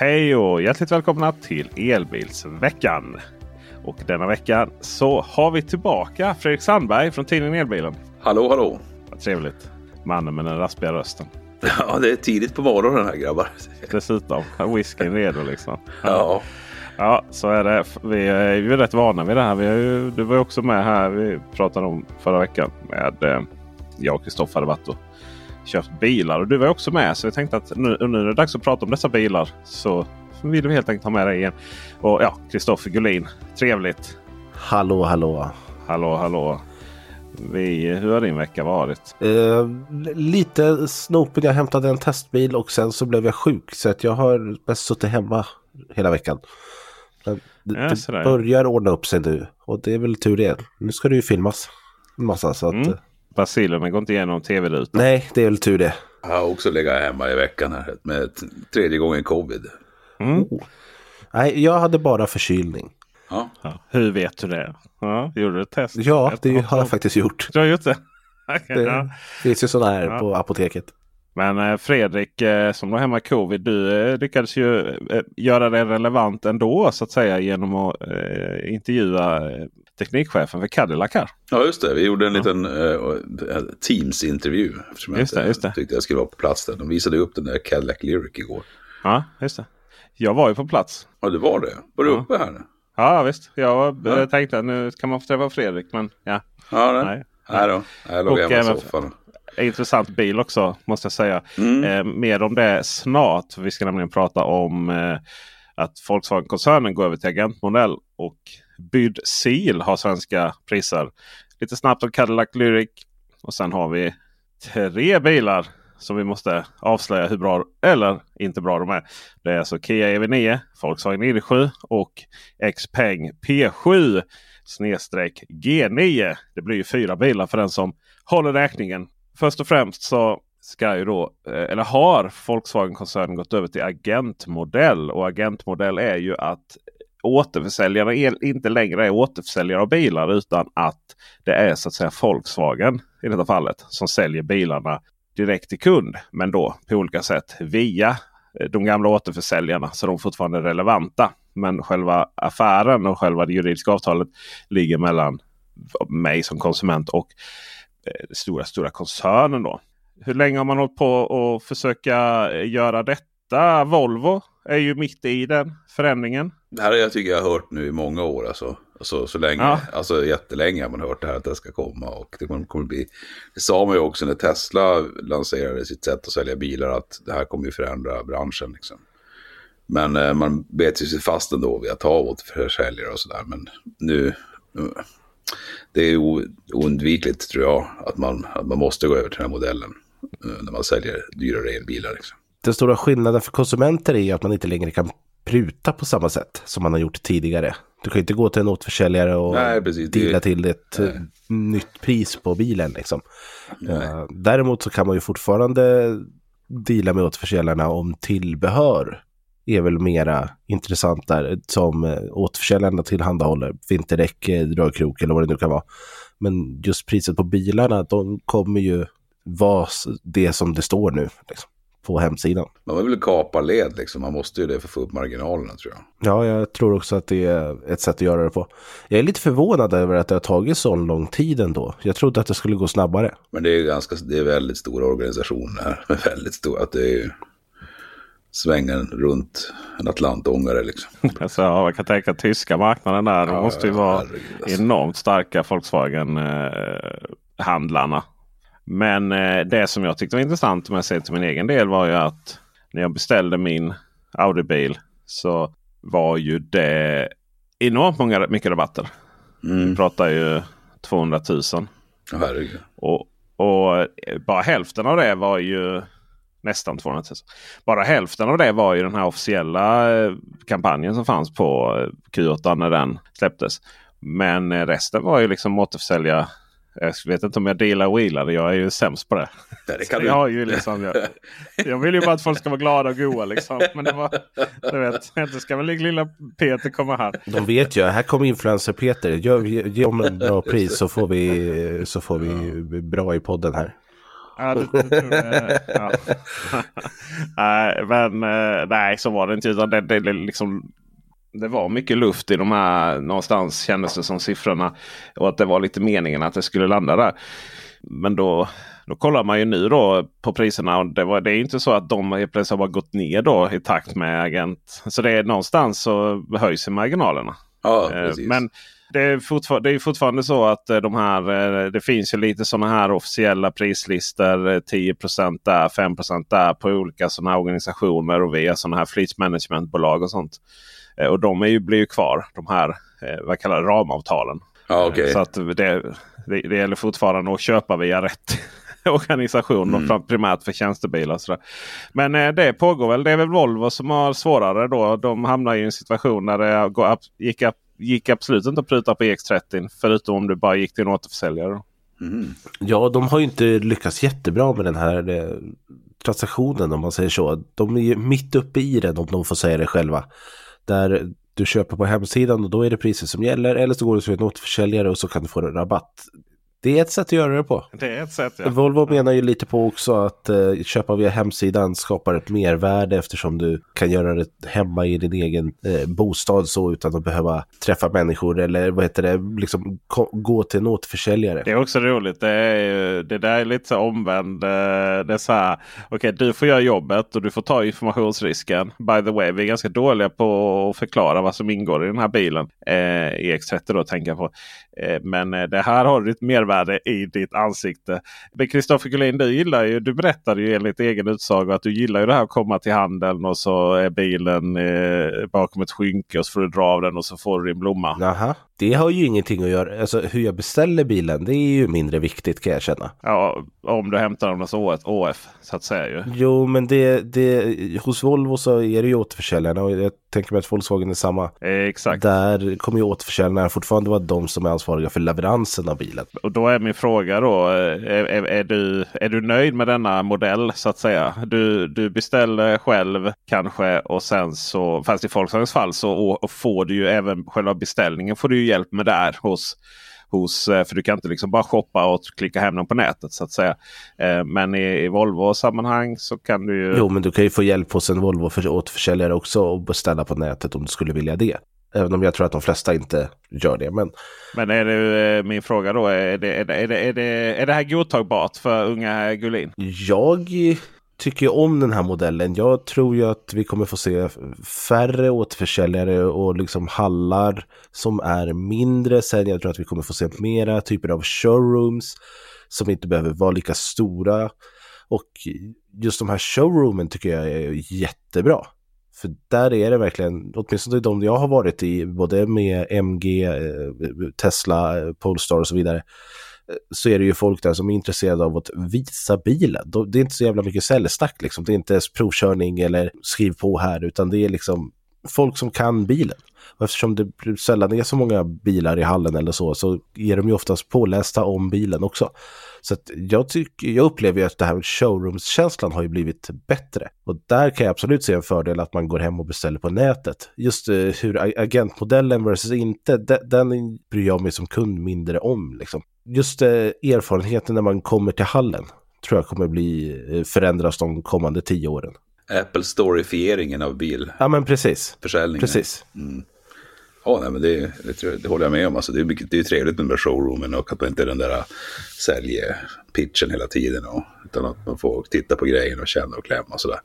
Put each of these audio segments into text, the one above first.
Hej och hjärtligt välkomna till Elbilsveckan. Och denna vecka så har vi tillbaka Fredrik Sandberg från tidningen Elbilen. Hallå hallå! Vad trevligt. Mannen med den raspiga rösten. Ja, det är tidigt på morgonen här grabbar. Dessutom. Whiskyn redo liksom. Ja. Ja, så är det. Vi är ju rätt vana vid det här. Vi ju, du var ju också med här. Vi pratade om förra veckan med eh, jag och Kristoffer hade varit och köpt bilar. Och du var också med. Så vi tänkte att nu, nu är det dags att prata om dessa bilar. Så vill vi helt enkelt ha med dig igen. Och ja, Kristoffer Gullin. Trevligt. Hallå hallå! Hallå hallå! Vi, hur har din vecka varit? Eh, lite snopig. Jag hämtade en testbil och sen så blev jag sjuk. Så att jag har mest suttit hemma hela veckan. Men det, Ja, det börjar ordna upp sig nu. Och det är väl tur det. Nu ska det ju filmas en massa. Så att, Mm. Basilerna går inte igenom tv-rutan. nej, det är väl tur det. Jag har också legat hemma i veckan här med tredje gången covid. Mm. Nej, jag hade bara förkylning. Ja. Ja, hur vet du det? Ja, gjorde du ett test? Ja, det har jag faktiskt gjort. Du har gjort det? Okej, Det ja. finns ju sådana här Ja. på apoteket. Men eh, Fredrik eh, som var hemma i covid. Du eh, lyckades ju göra det relevant ändå så att säga genom att intervjua teknikchefen för Cadillac här. ja, just det. Vi gjorde en liten uh, Teams-intervju. Eftersom jag Just det, inte just det. tyckte jag skulle vara på plats där. De visade upp den där Cadillac Lyric igår. Ja, just det. Jag var ju på plats. Ja, det var det. Var du Ja. uppe här nu? Ja visst. Jag Ja. tänkte att nu kan man få träffa Fredrik. Men ja, Ja, nej. nej. Nej då. Jag låg hemma i soffan. Intressant bil också måste jag säga. Mm. Eh, mer om det snart. Vi ska nämligen prata om eh, att Volkswagen-koncernen går över till agentmodell. Och Byd Seal har svenska priser. Lite snabbt om Cadillac Lyric. Och sen har vi tre bilar som vi måste avslöja hur bra eller inte bra de är. Det är alltså Kia EV9, Volkswagen ID7 och Xpeng P7 snedstreck G9. Det blir ju fyra bilar för den som håller räkningen. Först och främst så ska ju då, eh, eller har Volkswagen-koncernen gått över till agentmodell. Och agentmodell är ju att återförsäljarna inte längre är återförsäljare av bilar utan att det är så att säga Volkswagen i detta fallet som säljer bilarna direkt till kund. Men då på olika sätt via eh, de gamla återförsäljarna så de fortfarande är relevanta. Men själva affären och själva det juridiska avtalet ligger mellan mig som konsument och stora, stora koncernen. Då. Hur länge har man hållit på att försöka eh, göra detta? Volvo är ju mitt i den förändringen. Det här har jag tycker jag har hört nu i många år. Alltså, alltså, så länge, Ja. alltså jättelänge har man hört det här att det ska komma. Och det kommer, kommer bli, det sa man ju också när Tesla lanserade sitt sätt att sälja bilar att det här kommer ju förändra branschen. Liksom. Men eh, man bet sig fast ändå vid att ha återförsäljare och sådär. Men nu, det är oundvikligt tror jag att man, att man måste gå över till den här modellen. eh, När man säljer dyrare elbilar. Liksom. Den stora skillnaden för konsumenter är att man inte längre kan pruta på samma sätt som man har gjort tidigare. Du kan inte gå till en återförsäljare och Nej, precis. Det- deala till ett Nej. eh, nytt pris på bilen. Liksom. Eh, däremot så kan man ju fortfarande deala med återförsäljarna om tillbehör är väl mera intressant där som eh, återförsäljarna tillhandahåller. Vinterdäck, eh, dragkrok eller vad det nu kan vara. Men just priset på bilarna, de kommer ju vara det som det står nu liksom, på hemsidan. Man vill kapa led liksom. Man måste ju det för att få upp marginalerna tror jag. Ja, jag tror också att det är ett sätt att göra det på. Jag är lite förvånad över att det har tagit så lång tid ändå. Jag trodde att det skulle gå snabbare. Men det är ganska, det är väldigt stora organisationer väldigt stora, att det är svängen runt en atlantångare liksom. Alltså, ja, jag kan tänka tyska marknaden där. De Ja, måste ju vara herregud, alltså. enormt starka Volkswagen-handlarna. Men eh, det som jag tyckte var intressant om jag ser till min egen del var ju att när jag beställde min Audi-bil så var ju det enormt många, mycket rabatter. Vi Mm. pratar ju 200 000. Ja, herregud. Och, och bara hälften av det var ju nästan 200 000. Bara hälften av det var ju den här officiella eh, kampanjen som fanns på eh, Q8 när den släpptes. Men eh, resten var ju liksom återförsälja. Jag vet inte om jag dealar och wheelade. Jag är ju sämst på det. Det kan Jag, ju liksom, jag, jag vill ju bara att folk ska vara glada och goa. Liksom. Men det var, du vet, inte ska väl lilla Peter komma här. De vet ju, här kommer influencer-Peter. Ge, ge, ge dem en bra pris så får vi, så får vi bra i podden här. Ja, det, det tror jag. Ja. nej, men eh, nej, så var det inte. Utan det, det, det, liksom, det var mycket luft i de här. Någonstans kändes det som siffrorna. Och att det var lite meningen att det skulle landa där. Men då, då kollar man ju nu då på priserna. Och det, var, det är inte så att de helt plötsligt har bara gått ner då i takt med agent. Så det är någonstans så höjs marginalerna. Ja, Eh, precis. Men det är, fortfar- det är fortfarande så att eh, de här, eh, det finns ju lite sådana här officiella prislistor. eh, 10 där, 5 där på olika sådana här organisationer och via sådana här fleet managementbolag och sånt. Eh, Och de är ju, blir ju kvar, de här eh, vad kallar det, ramavtalen. ja, okej. Så att det, det, det gäller fortfarande att köpa via rätt organisation. Mm. Primärt för tjänstebilar. och sådär. Men eh, det pågår väl. Det är väl Volvo som har svårare då. De hamnar i en situation där det gick, ab- gick absolut inte att pruta på EX30. Förutom om du bara gick till en återförsäljare. Mhm. Ja, de har ju inte lyckats jättebra med den här eh, transaktionen om man säger så. De är ju mitt uppe i den om de får säga det själva. Där du köper på hemsidan och då är det priser som gäller. Eller så går du till en återförsäljare och så kan du få en rabatt. Det är ett sätt att göra det på. Det är ett sätt ja. Volvo menar ju lite på också att eh, köpa via hemsidan skapar ett mervärde eftersom du kan göra det hemma i din egen eh, bostad så utan att behöva träffa människor eller vad heter det, liksom gå till en återförsäljare. Det är också roligt. Det, är ju, det där är lite så omvänd. eh, Det är så här. Okej, du får göra jobbet och du får ta informationsrisken. By the way, vi är ganska dåliga på att förklara vad som ingår i den här bilen. Eh, EX30 då tänker jag på. Eh, men eh, det här har du ett mervärde i ditt ansikte. Men Kristoffer Gullin, du gillar ju, du berättade ju enligt egen utsago att du gillar ju det här att komma till handeln och så är bilen eh, bakom ett skynke och så får du dra av den och så får du din blomma. Jaha, det har ju ingenting att göra, alltså hur jag beställer bilen det är ju mindre viktigt kan jag känna. Ja, om du hämtar den hos OF så att säga ju. Jo, men det, det, hos Volvo så är det ju återförsäljarna och jag tänker mig att Volkswagen är samma. Eh, exakt. Där kommer ju återförsäljarna fortfarande vara de som är ansvariga för leveransen av bilen. Och då är min fråga då. eh, Är, är, är, du, är du nöjd med denna modell så att säga? Du, du beställer själv kanske och sen så, fast i Volkswagens fall så och, och får du ju även själva beställningen får du ju hjälp med där hos Hos, eh, för du kan inte liksom bara shoppa och klicka hem den på nätet så att säga. Eh, Men i, i Volvo-sammanhang så kan du ju... Jo, men du kan ju få hjälp hos en Volvo för återförsäljare också och beställa på nätet om du skulle vilja det. Även om jag tror att de flesta inte gör det. Men Men är det, eh, min fråga då, är det, är, det, är, det, är, det, är det här godtagbart för unga Gullin? jag tycker ju om den här modellen. Jag tror ju att vi kommer få se färre återförsäljare och liksom hallar som är mindre. Sen jag tror att vi kommer få se mera typer av showrooms som inte behöver vara lika stora. Och just de här showroomen tycker jag är jättebra. För där är det verkligen, åtminstone de jag har varit i, både med MG, eh, Tesla, Polestar och så vidare, så är det ju folk där som är intresserade av att visa bilen. Det är inte så jävla mycket säljsnack liksom. Det är inte ens provkörning eller skriv på här, utan det är liksom folk som kan bilen. Och eftersom det sällan är så många bilar i hallen eller så, så är de ju oftast pålästa om bilen också. Så att jag, tycker, jag upplever ju att det här med showrooms-känslan har ju blivit bättre. Och där kan jag absolut se en fördel att man går hem och beställer på nätet. Just eh, hur agentmodellen versus inte, den bryr jag mig som kund mindre om. Liksom. Just uh, erfarenheten när man kommer till hallen tror jag kommer bli uh, förändras de kommande tio åren. Apple storifieringen av bil. Ja men precis. Försäljningen. Precis. Mm. Ja, nej, men det, det, det, håller jag med om. Alltså, det, är mycket, det är trevligt med den där showroomen och att man inte är den där äh, säljpitchen hela tiden. Och, utan att man får titta på grejen och känna och klämma och sådär.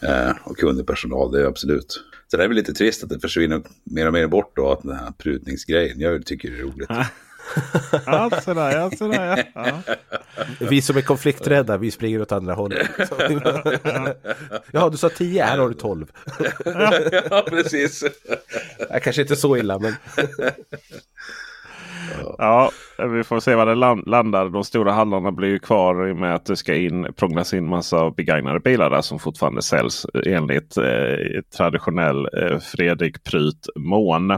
Eh, och kunnig personal, det är absolut. Så det är väl lite trist att det försvinner mer och mer bort då, att den här prutningsgrejen. Jag tycker det är roligt. ja, sådär, ja, sådär, ja. Vi som är konflikträdda, vi springer åt andra hållet. ja, du sa 10, här har du 12. ja, precis. Jag kanske inte så illa, men... Ja, vi får se var det landar. De stora hallarna blir ju kvar i och med att det ska in, prånglas in massa begagnade bilar där som fortfarande säljs enligt eh, traditionell eh, Fredrik Pryt mån.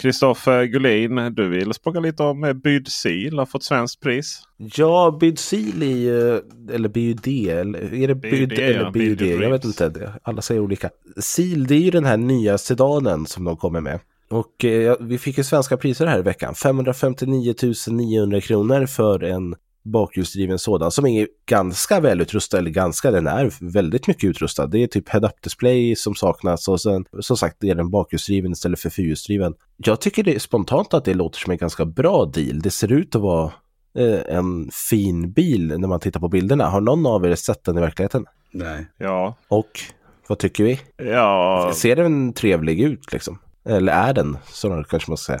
Kristoffer Gullin, du vill språka lite om eh, Byd Sil har fått svenskt pris. Ja, Byd Sil är eller BUD, eller är det Byd eller BUD? Jag vet inte, alla säger olika. Sil, det är ju den här nya sedanen som de kommer med. Och eh, vi fick ju svenska priser här i veckan. 559 900 kronor för en bakhjulsdriven sådan som är ganska välutrustad, eller ganska, den är väldigt mycket utrustad. Det är typ head-up display som saknas och sen som sagt det är den bakhjulsdriven istället för fyrhjulsdriven. Jag tycker det är spontant att det låter som en ganska bra deal. Det ser ut att vara eh, en fin bil när man tittar på bilderna. Har någon av er sett den i verkligheten? Nej. Ja. Och vad tycker vi? Ja. Ser den trevlig ut liksom? Eller är den? Så kanske man ska säga.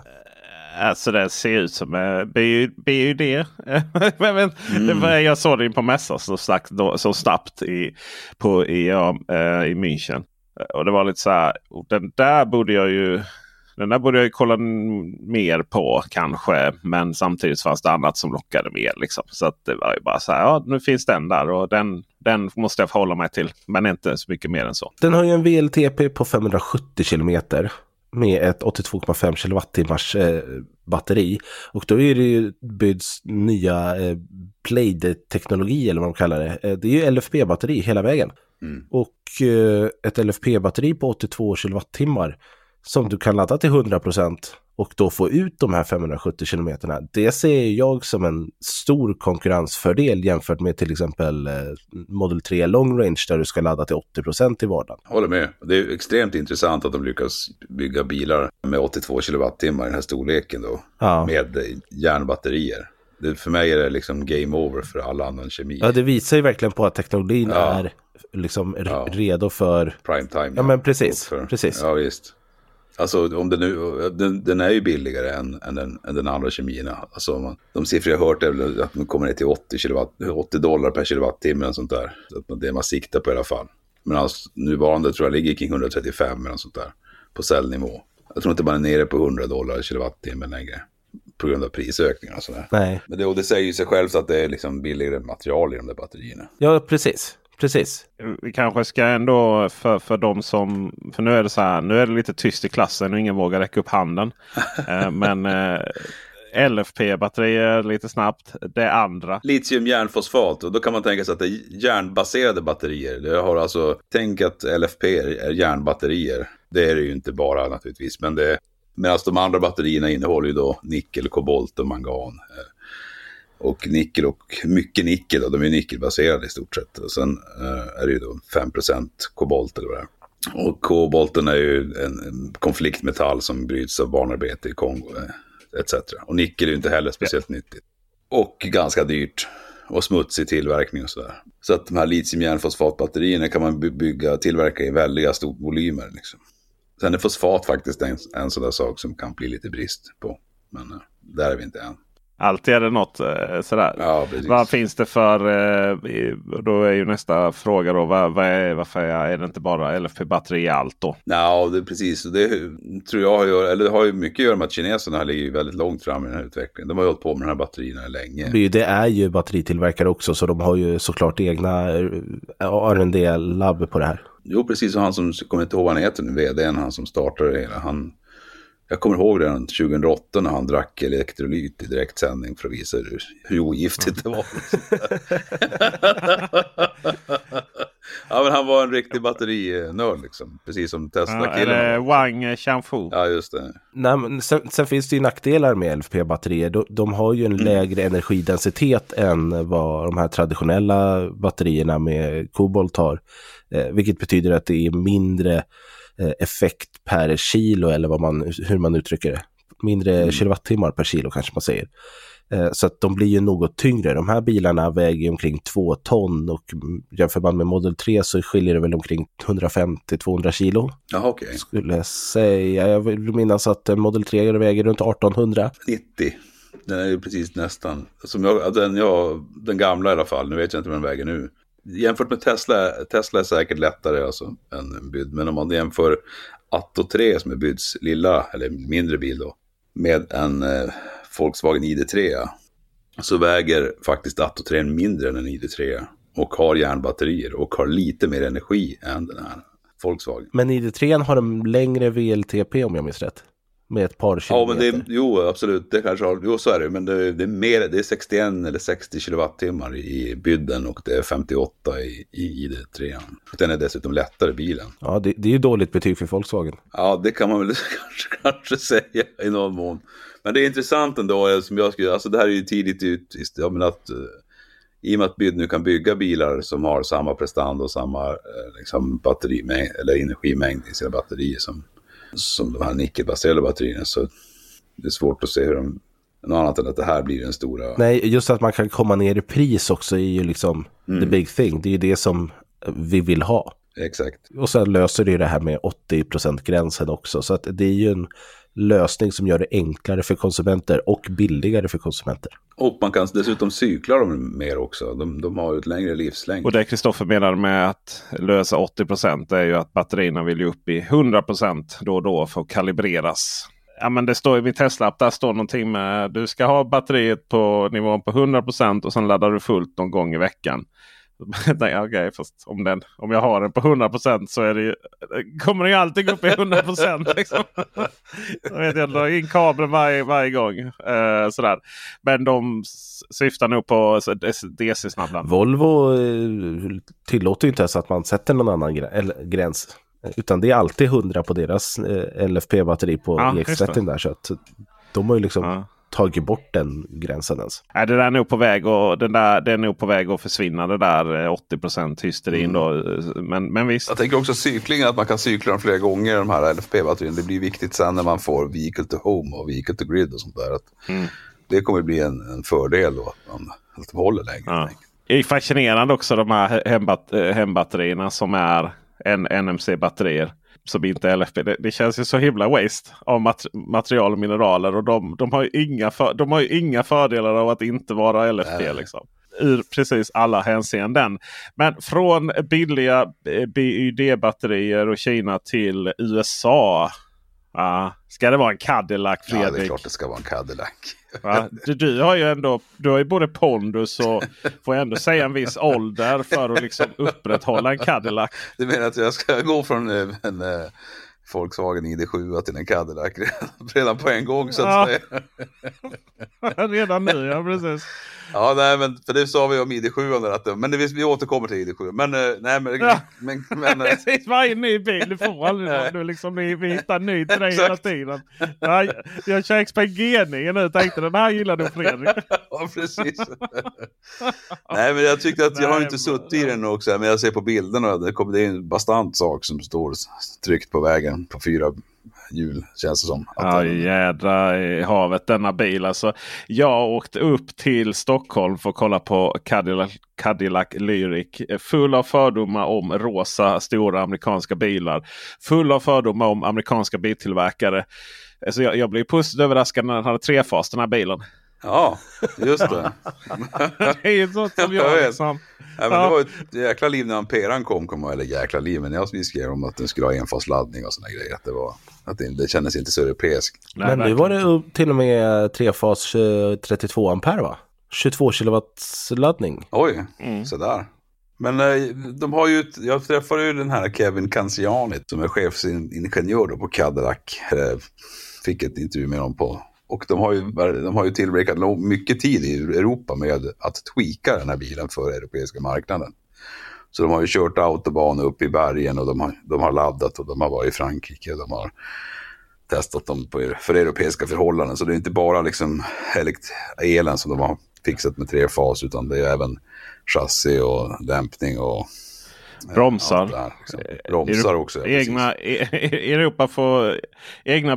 Alltså det ser ut som uh, BUD. men, mm. jag såg den på mässa så, sagt, så snabbt i, på, i, ja, uh, i München. Och det var lite så här. Den där borde jag ju den där borde jag kolla mer på kanske. Men samtidigt fanns det annat som lockade mer. Liksom. Så att det var ju bara så här. Ja, nu finns den där och den, den måste jag förhålla mig till. Men inte så mycket mer än så. Den har ju en VLTP på 570 kilometer med ett 82,5 kilowattimmars eh, batteri. Och då är det ju Byds nya eh, Blade-teknologi eller vad de kallar det. Eh, det är ju LFP-batteri hela vägen. Mm. Och eh, ett LFP-batteri på 82 kilowattimmar som du kan ladda till 100% och då få ut de här 570 kilometerna. Det ser jag som en stor konkurrensfördel jämfört med till exempel eh, Model 3 Long Range där du ska ladda till 80 procent i vardagen. Håller med. Det är extremt intressant att de lyckas bygga bilar med 82 kilowattimmar i den här storleken då. Ja. Med järnbatterier. Det, för mig är det liksom game over för all annan kemi. Ja, det visar ju verkligen på att teknologin ja. är liksom ja. redo för... Prime time. Ja, men precis. För... precis. Ja, visst. Alltså om det nu, den, den, är ju billigare än, än, den, än den andra kemierna. Alltså man, de siffror jag har hört är att de kommer ner till 80, kilowatt, 80 dollar per kilowattimme och sånt där. Så det man siktar på i alla fall. Men alltså, nuvarande tror jag ligger kring 135 eller sånt där på cellnivå. Jag tror inte man är nere på 100 dollar kilowattimme längre. På grund av prisökningar och sådär. Nej. Men det, och det säger ju sig självt att det är liksom billigare material i de där batterierna. Ja, precis. Precis. Vi kanske ska ändå för, för de som... För nu är det så här. Nu är det lite tyst i klassen och ingen vågar räcka upp handen. eh, men eh, LFP-batterier lite snabbt. Det andra. Litium järnfosfat. Och då kan man tänka sig att det är järnbaserade batterier. Det har alltså, tänk att LFP är järnbatterier. Det är det ju inte bara naturligtvis. Men det, medan de andra batterierna innehåller ju då nickel, kobolt och mangan. Eh, och nickel och mycket nickel. Då, de är nickelbaserade i stort sett. Och sen eh, är det ju då 5% kobolt eller vad det är. Och kobolten är ju en konfliktmetall som bryts av barnarbete i Kongo eh, etc. Och nickel är ju inte heller speciellt ja. nyttigt. Och ganska dyrt och smutsig tillverkning och sådär. Så att de här litiumjärnfosfatbatterierna kan man bygga, tillverka i väldiga stora volymer. Liksom. Sen är fosfat faktiskt en, en sån där sak som kan bli lite brist på. Men uh, där är vi inte än. Alltid är det något eh, sådär. Ja, vad finns det för... Eh, då är ju nästa fråga då. Vad, vad är, varför är det inte bara LFP-batteri i allt då? Ja, det är precis. Det tror jag har, eller det har ju mycket att göra med att kineserna ligger väldigt långt fram i den här utvecklingen. De har ju hållit på med de här batterierna länge. Det är ju batteritillverkare också så de har ju såklart egna eh, rd labb på det här. Jo, precis. Och han som, kommer inte ihåg vad han heter nu, vdn, han som startade det hela. Han Jag kommer ihåg redan 2008 när han drack elektrolyt i direktsändning för att visa hur, hur ogiftigt det var. ja, men han var en riktig batterinörd liksom. Precis som Ja, Tesla-killen. var. Wang Chanfu? Ja, just det. Nej, men sen, sen finns det ju nackdelar med LFP-batterier. De, de har ju en lägre energidensitet än vad de här traditionella batterierna med kobolt har. Eh, vilket betyder att det är mindre effekt per kilo eller vad man, hur man uttrycker det. Mindre kilowattimmar per kilo kanske man säger. Eh, så att de blir ju något tyngre. De här bilarna väger omkring 2 ton och mm, jämför man med Model 3 så skiljer det väl omkring 150-200 kilo Jaha, okej. skulle jag säga. Jag vill minnas att Model 3 väger runt 1800. 90. Den är ju precis nästan. Som jag, den, jag, den gamla i alla fall. Nu vet jag inte vad den väger nu. Jämfört med Tesla, Tesla är säkert lättare alltså än en Byd. Men om man jämför Atto 3 som är Byds lilla, eller mindre bil då, med en eh, Volkswagen ID3 så väger faktiskt Atto 3 mindre än en ID3 och har järnbatterier och har lite mer energi än den här Volkswagen. Men ID3 har en längre VLTP om jag minns rätt. Med ett par Ja, men kilometer. det, jo, absolut, det kanske har, jo, så är det, men det, det är mer, det är 61 eller 60 kilowattimmar i bydden och det är 58 i, i ID3. Och Den är dessutom lättare bilen. Ja, det, det är ju dåligt betyg för Volkswagen. Ja, det kan man väl kanske, kanske säga i någon mån. Men det är intressant ändå, eh, som jag skulle, alltså det här är ju tidigt ut, jag menar att eh, i och med att Byd nu kan bygga bilar som har samma prestanda och samma eh, liksom, batterimängd, eller energimängd i sina batterier som, som de här nickelbaserade batterierna så det är svårt att se hur de, något annat än att det här blir den stora. Nej, just att man kan komma ner i pris också är ju liksom Mm. the big thing. Det är ju det som vi vill ha. Exakt. Och sen löser det ju det här med 80%-gränsen också. Så att det är ju en lösning som gör det enklare för konsumenter och billigare för konsumenter. Och man kan dessutom cykla dem mer också. De, de har ju ett längre livslängd. Och det Kristoffer menar med att lösa 80% är ju att batterierna vill ju upp i 100% då och då för att kalibreras. Ja, men det står i min Tesla-app, där står någonting med du ska ha batteriet på nivån på 100% och sen laddar du fullt någon gång i veckan. Nej, okej, fast om, den, om jag har den på 100% så är det ju, kommer den ju alltid upp i 100 Liksom. Jag, vet, jag drar in kabeln varje, varje gång. Eh, sådär. Men de syftar nog på DC-snabbladdning. Volvo eh, tillåter ju inte ens att man sätter någon annan gräns. Utan det är alltid 100 på deras eh, LFP-batteri på Ja, just EX30 det. där. Så att de har ju liksom Ja. Tagit bort den gränsen ens. Nej, det där är nog på väg och den där, det är nog på väg att försvinna det där eh, 80 hysterin då. Men, men visst. Jag tänker också cyklingen, att man kan cykla dem flera gånger, de här LFP-batterierna. Det blir viktigt sen när man får vehicle to home och vehicle to grid och sånt där. Att Mm. Det kommer bli en, en fördel då, att, man, att håller längre. Ja. Det är fascinerande också de här hembat, eh, hembatterierna som är en NMC-batterier. Som inte är LFP. Det, det känns ju så himla waste av mat, material och mineraler. Och de, de, har ju inga för, de har ju inga fördelar av att inte vara LFP. Nej. Liksom. Ur precis alla hänseenden. Men från billiga eh, BYD-batterier och Kina till USA. Ja, ska det vara en Cadillac Ja, det är Fredrik? klart det ska vara en Cadillac. Va? Du, du har ju ändå du har ju både pondus och får jag ändå säga en viss ålder för att liksom upprätthålla en Cadillac. Du menar att jag ska gå från eh, en eh, Volkswagen ID7 till en Cadillac redan på en gång så att Ja. säga. Redan nu, ja precis. Ja, nej, men för det sa vi om ID7. där, Att, men det, vi återkommer till ID7. Men, eh, nej, men, Ja. men, men eh, Precis varje ny bil. Du får aldrig. Du liksom, vi, vi hittar ny till dig hela tiden. Ja, jag- jag kör XP G9 nu. Tänkte den här gillar du Fredrik. ja, precis. nej, men jag tyckte att jag har Nej, inte suttit i den också. Men jag ser på bilderna. Det, kommer, det är en bastant sak som står tryckt på vägen på fyra hjul. Känns det som. Att Ja den- jädra i havet denna bil. Alltså, jag åkte upp till Stockholm för att kolla på Cadillac, Cadillac Lyric. Full av fördomar om rosa stora amerikanska bilar. Full av fördomar om amerikanska biltillverkare. Så jag, jag blev positivt överraskad när den hade trefas den här bilen. Ja, just det. Det är ju sånt som Jag jag liksom. Nej, men Ja. Det var ett jäkla liv när Amperan kom, kom eller jäkla liv, men jag skrev om att den skulle ha enfas-laddning och sådana grejer. Att det, var, att det, det kändes inte så europeiskt. Nej, Men nu var det till och med trefas eh, 32 ampere va? 22 kilowatts laddning. Oj, Mm. sådär. Men eh, de har ju, jag träffade ju den här Kevin Canziani som är chefsingenjör då på Cadillac. Eh, fick ett intervju med dem på. Och de har ju, de har ju tillbringat mycket tid i Europa med att tweaka den här bilen för europeiska marknaden. Så de har ju kört autobahn upp i bergen och de har, de har laddat och de har varit i Frankrike. De har testat dem på, för europeiska förhållanden. Så det är inte bara liksom elen som de har fixat med tre fas utan det är även chassi och dämpning och Bromsar. här, liksom. Bromsar också. ja, precis. Egna, e- Europa får egna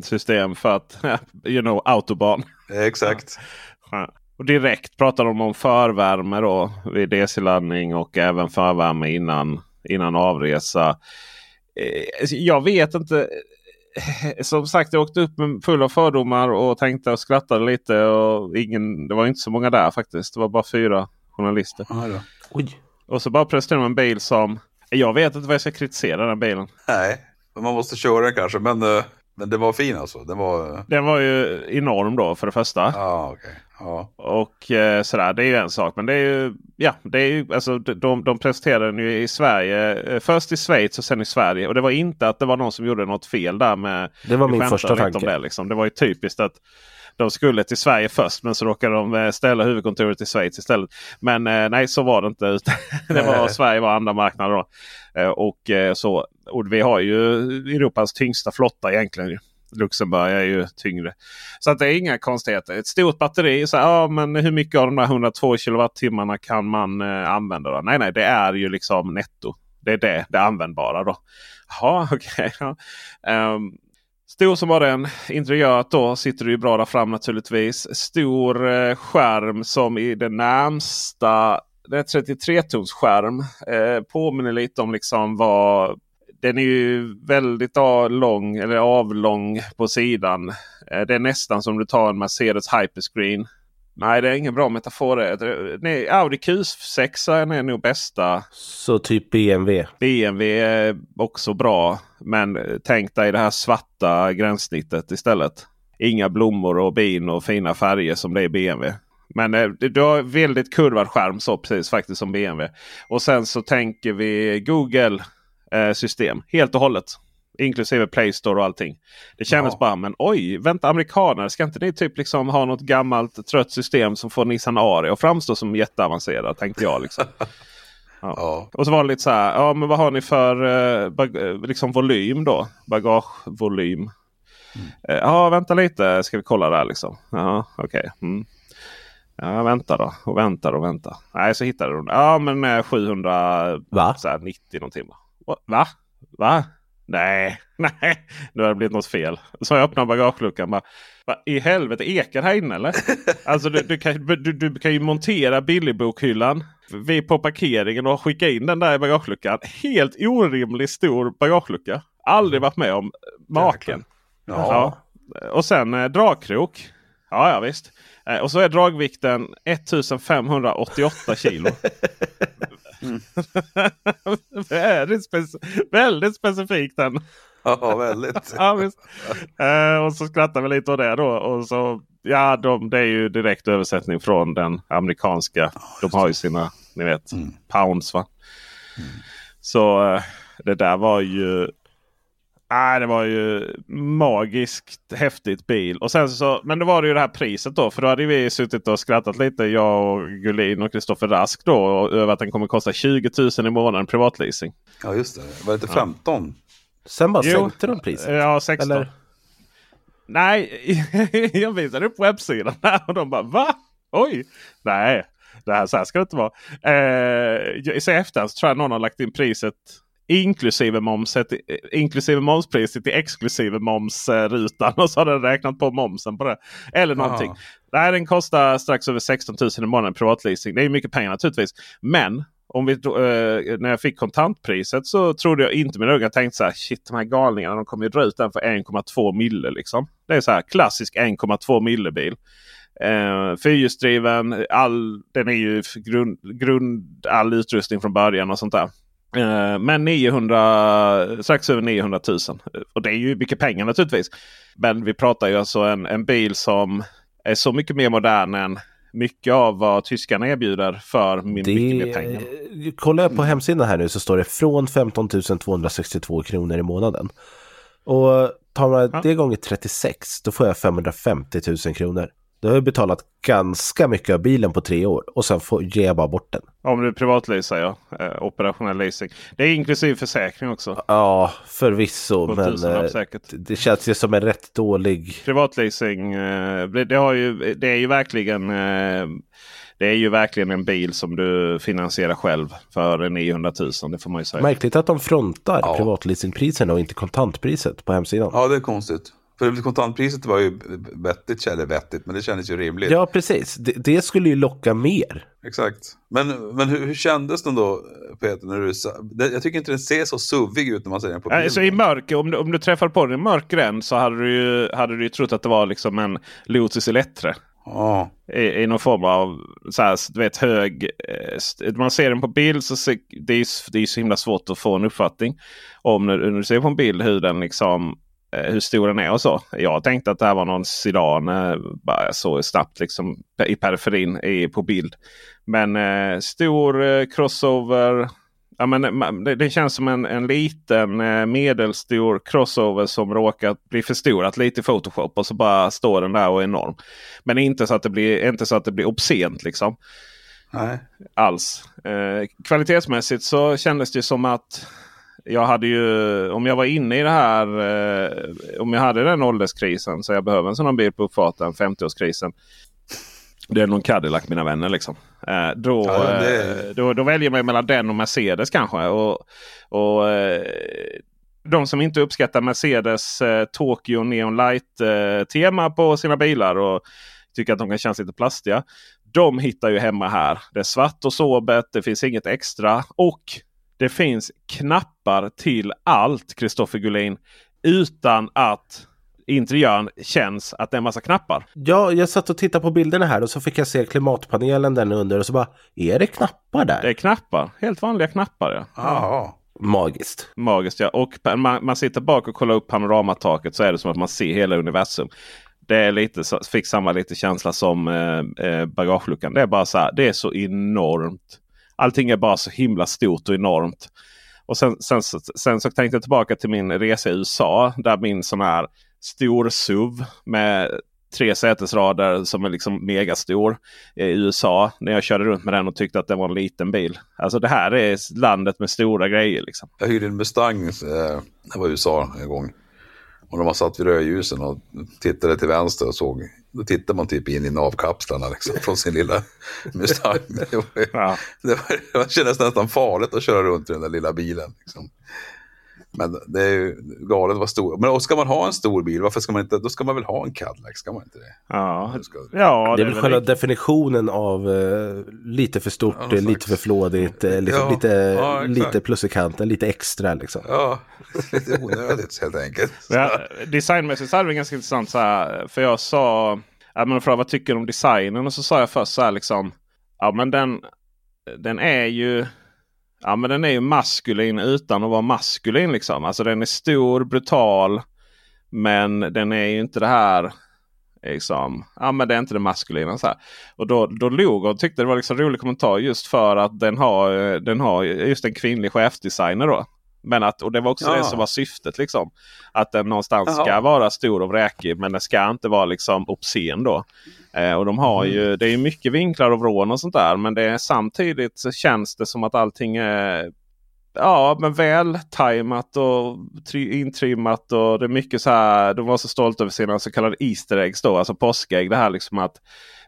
brännbrosystem för att, you know, autobahn. Exakt. Ja. Och direkt pratar de om förvärme då vid DC-laddning och även förvärme innan, innan avresa. Eh, Jag vet inte. Som sagt, jag åkte upp med full av fördomar och tänkte och skrattade lite. Och ingen, det var inte så många där faktiskt. Det var bara fyra journalister. Ja, då. Oj. Och så bara presenterade de en bil som... Jag vet inte vad jag ska kritisera den bilen. Nej, man måste köra kanske. Men, eh, men den var fin alltså. Den var... eh, Den var ju enorm då för det första. Ja, okej. Ja. Och eh, sådär, det är ju en sak. Men det är ju, ja, det är ju, alltså, de, de presenterade den ju i Sverige. eh, Först i Schweiz och sen i Sverige. Och det var inte att det var någon som gjorde något fel där med... Det var min första tanke. Det, liksom. det var ju typiskt att de skulle till Sverige först men så råkade de eh, ställa huvudkontoret till Schweiz istället. Men eh, nej, så var det inte. utan det var, Sverige var andra marknader då. Eh, och, eh, så, och vi har ju Europas tyngsta flotta egentligen. Luxemburg är ju tyngre. Så att det är inga konstigheter. Ett stort batteri. Så, ja, men hur mycket av de där 102 kilowattimmarna kan man eh, använda? Då? Nej, nej, det är ju liksom netto. Det är det, det användbara då. Jaha, okej. ja. um, Stor som var den. Interiört då sitter du ju bra där fram naturligtvis. Stor eh, skärm som i det närmsta. Det är 33-tums skärm. Eh, påminner lite om liksom vad den är ju väldigt lång eller avlång på sidan. Eh, Det är nästan som du tar en Mercedes Hyperscreen. Nej, det är ingen bra metafor. det. Det- Nej, Audi Q6 är nog bästa. Så typ BMW. BMW är också bra. Men eh, tänk dig det här svarta gränssnittet istället. Inga blommor och bin och fina färger som det är i BMW. Men eh, du har väldigt kurvad skärm så precis faktiskt som BMW. Och sen så tänker vi Google eh, system helt och hållet. Inklusive Play Store och allting. Det kändes Ja. bara, men oj, vänta amerikaner, ska inte ni typ liksom ha något gammalt trött system som får Nissan Ari att framstå som jätteavancerad? Tänkte jag liksom. Ja. Och så var det lite så här, ja men vad har ni för eh, eh, liksom volym då? Bagagevolym. Eh, Ja, vänta lite ska vi kolla där liksom. Ja, okej. Mm. Ja, vänta då och väntar och väntar. Nej, så hittade de. Ja, men eh, 790 Va? någonting. Va? Va? Va? Nej, nej, nu har det blivit något fel. Så jag öppnar bagageluckan. Bara, Va, I helvete, ekar här inne eller? alltså du, du, kan, du, du kan ju montera billigbokhyllan vid på parkeringen och skicka in den där i bagageluckan. Helt orimligt stor bagagelucka. Aldrig varit med om maken. Ja. Ja. Och sen eh, dragkrok. Ja, ja visst. Eh, och så är dragvikten 1588 kilo. väldigt, spec- väldigt specifikt den. ja, väldigt. Ja. Eh, och så skrattar vi lite åt det då. Och så, ja, de, det är ju direkt översättning från den amerikanska. De har ju sina, ni vet, Mm. pounds va. Så eh, det där var ju... Nej, det var ju magiskt häftigt bil. Och sen så, men då var det ju det här priset då. För då hade vi suttit och skrattat lite, jag och Gullin och Kristoffer Rask då. Över att den kommer kosta 20 000 i månaden privatleasing. Ja, just det. Var det inte 15? Sen bara Jo. sänkte de priset. Ja, 16. Eller? Nej, jag visade upp webbsidan där och de bara va? Oj! Nej, det här, så här ska det inte vara. Eh, I efterhand så tror jag någon har lagt in priset inklusive momset, inklusive momspriset i exklusive momsrutan. Och så har den räknat på momsen på det. Eller någonting. Nej, den kostar strax över 16 000 i månaden privatleasing. Det är mycket pengar naturligtvis. Men om vi, eh, när jag fick kontantpriset så trodde jag inte mina ögon. Jag tänkte så här, shit de här galningarna de kommer ju dra ut den för 1,2 mille. Liksom. Det är så här klassisk 1,2 mille bil. Eh, fyrhjulsdriven, all, den är ju grund, grund, all utrustning från början och sånt där. Eh, men 900, strax över 900 000. Och det är ju mycket pengar naturligtvis. Men vi pratar ju alltså en, en bil som är så mycket mer modern än mycket av vad tyskarna erbjuder för min, mycket mer pengar. Det, kollar jag på hemsidan här nu så står det från 15 262 kronor i månaden. Och tar man Ja. det gånger 36, då får jag 550 000 kronor. Då har jag betalat ganska mycket av bilen på tre år och sen får, ger jag bara bort den. Om du privatleasar ja. Eh, operationell leasing. Det är inklusive försäkring också. Ja, förvisso, men eh, säkert. det känns ju som en rätt dålig... Privatleasing, eh, det, det, har ju, det är ju verkligen eh, det är ju verkligen en bil som du finansierar själv för 900 000. Det får man ju säga. Märkligt att de frontar Ja. privatleasingpriserna och inte kontantpriset på hemsidan. Ja, det är konstigt. För kontantpriset var ju vettigt, eller vettigt, men det kändes ju rimligt. Ja, precis. Det, det skulle ju locka mer. Exakt. Men, men hur, hur kändes den då, Peter, när du det- Jag tycker inte den ser så suvig ut när man ser den på bild. Alltså i mörker, om du, om du träffar på den i mörk gränd så hade du ju, hade du ju trott att det var liksom en Lotus Elettre. Ja, I, I någon form av så här, du vet, hög... eh, Man ser den på bild så ser, det är det är så himla svårt att få en uppfattning om när, när du ser på en bild hur den liksom hur stor den är och så. Jag tänkte att det här var någon sedan. eh, Bara jag såg snabbt liksom i periferin i, på bild. Men eh, stor eh, crossover. Ja, men, ma- det, det känns som en, en liten eh, medelstor crossover som råkat bli förstorat lite i Photoshop. Och så bara står den där och är enorm. Men inte så att det blir, inte så att det blir obscent liksom. nej. Alls. Eh, kvalitetsmässigt så kändes det som att jag hade ju, om jag var inne i det här, eh, om jag hade den ålderskrisen så jag behöver en sån bil på uppfarten, 50-årskrisen. Det är någon Cadillac mina vänner liksom. Eh, då, Ja, det- eh, då, då väljer man mellan den och Mercedes kanske. Och, och eh, de som inte uppskattar Mercedes eh, Tokyo Neon Light eh, tema på sina bilar och tycker att de kan kännas lite plastiga. De hittar ju hemma här. Det är svart och sobert. Det finns inget extra. Och det finns knappar till allt, Kristoffer Gullin. Utan att interiören känns att det är en massa knappar. Ja, jag satt och tittade på bilderna här och så fick jag se klimatpanelen där under och så bara, är det knappar där? Det är knappar. Helt vanliga knappar. Ja. Ja. Magiskt. Magiskt ja. Och man, man sitter bak och kollar upp panoramataket så är det som att man ser hela universum. Det är lite, fick samma lite känsla som eh, eh, bagageluckan. Det är bara så här, det är så enormt. Allting är bara så himla stort och enormt. Och sen, sen, så- sen så tänkte jag tillbaka till min resa i USA. Där min sån här stor SUV med tre sätesrader som är liksom megastor eh, i USA. När jag körde runt med den och tyckte att det var en liten bil. Alltså det här är landet med stora grejer. liksom. Jag hyrde en Mustang, eh, det var i USA en gång. Och när man satt vid rödljusen och tittade till vänster och såg, då tittade man typ in i navkapslarna liksom, från sin lilla Mustang. Det, var, ju- Ja. det, var, det kändes nästan farligt att köra runt i den där lilla bilen. Liksom. Men det är ju galet vad stor. Men och ska man ha en stor bil, varför ska man inte, då ska man väl ha en Cadillac, ska man inte det? Ja, Ska, ja det är väl själva riktigt. definitionen av eh, lite för stort, Ja, eh, lite för flådigt, eh, liksom, Ja, lite, ja, exakt. lite plus i kanten, lite extra liksom. ja, lite onödigt helt enkelt. Ja, designmässigt så hade det ganska intressant. Så här, för jag sa, ja, men frågade vad tycker du om designen? Och så sa jag först så här liksom. Ja men den, den är ju Ja men den är ju maskulin utan att vara maskulin liksom. Alltså den är stor, brutal. Men den är ju inte det här. Liksom, ja men det är inte det maskulina. Så här. Och då, då log och tyckte det var liksom en rolig kommentar just för att den har, den har just en kvinnlig chefdesigner då. Men att, och det var också Ja. det som var syftet. liksom. Att den någonstans ska Jaha. vara stor och vräkig men den ska inte vara liksom obscen då. Eh, och de har ju, det är mycket vinklar och vrån och sånt där. Men det är, samtidigt så känns det som att allting är Ja, men väl tajmat och tri- intrimmat. Och det är mycket så här. De var så stolta över sina så kallade Easter eggs då. Alltså påskägg. Det här liksom att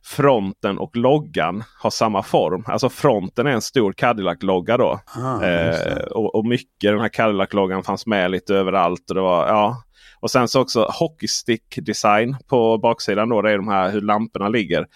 fronten och loggan har samma form. Alltså fronten är en stor Cadillac-logga då. Ah, Eh, och, och mycket den här Cadillac-loggan fanns med lite överallt. Och, det var, ja. Och sen så också hockeystick design på baksidan. Då, det är de här hur lamporna ligger.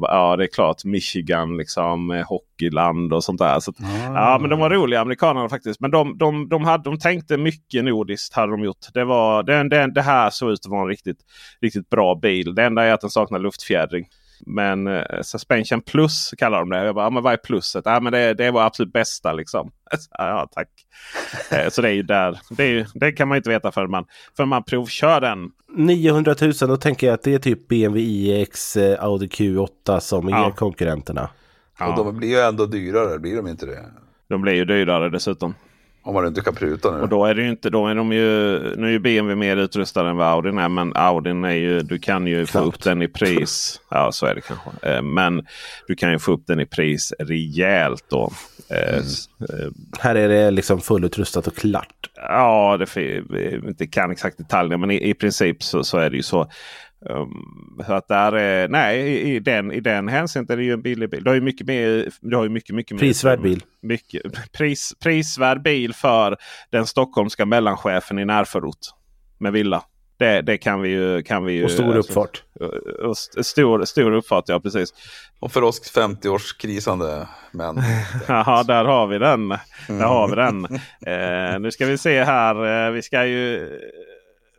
Bara, ja det är klart Michigan liksom eh, hockeyland och sånt där. Så, att- Ja men de var roliga amerikanerna faktiskt. Men de, de, de, hade, de tänkte mycket nordiskt hade de gjort. Det, var, det, det, det här såg ut att vara en riktigt, riktigt bra bil. Det enda är att den saknar luftfjädring. Men eh, Suspension Plus kallar de det. Jag bara, ja, men vad är plusset? Ja, men det, det var absolut bästa liksom. Ja, ja tack. Eh, Så det är ju där. Det, är ju, det kan man ju inte veta förrän man, förrän man provkör den. 900 000, då tänker jag att det är typ BMW iX, eh, Audi Q8 som är Ja. konkurrenterna. Och de blir ju ändå dyrare, blir de inte det? De blir ju dyrare dessutom. Om man inte kan pruta nu. Och då är det ju inte, då är de ju, nu är ju BMW mer utrustad än vad Audin är. Men Audin är ju, du kan ju få upp den i pris. Ja så är det kanske. Eh, men du kan ju få upp den i pris rejält då. Eh, Mm. eh, Här är det liksom fullutrustat och klart. Ja, det inte kan exakt detaljerna men i, i princip så, så är det ju så. Um, så att där är, nej, i, i, den, i den hänseendet är det ju en billig bil. Du har ju mycket mer, du har ju mycket, mycket mer- Prisvärd bil. Mycket, pris, prisvärd bil för den stockholmska mellanchefen i närförort med villa. Det, det kan vi ju. Kan vi ju Och stor uppfart. och st- stor, stor uppfart, ja precis. Och för oss 50-årskrisande män. Jaha, där har vi den. Där har vi den. Eh, nu ska vi se här. Eh, vi ska ju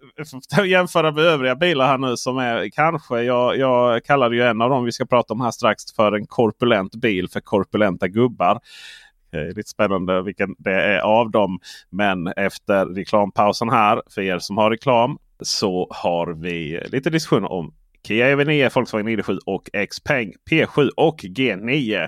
jämföra med övriga bilar här nu som är kanske. Jag, jag kallar ju en av dem vi ska prata om här strax för en korpulent bil för korpulenta gubbar. Det är lite spännande vilken det är av dem. Men efter reklampausen här för er som har reklam så har vi lite diskussion om Kia EV9, Volkswagen ID7 och Xpeng P7 och G9.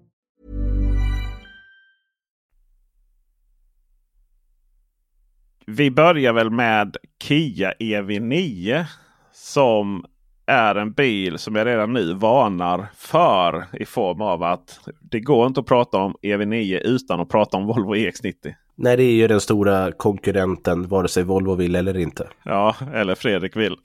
Vi börjar väl med Kia EV9 som är en bil som jag redan nu varnar för i form av att det går inte att prata om EV9 utan att prata om Volvo EX90. Nej, det är ju den stora konkurrenten, vare sig Volvo vill eller inte. Ja, eller Fredrik vill.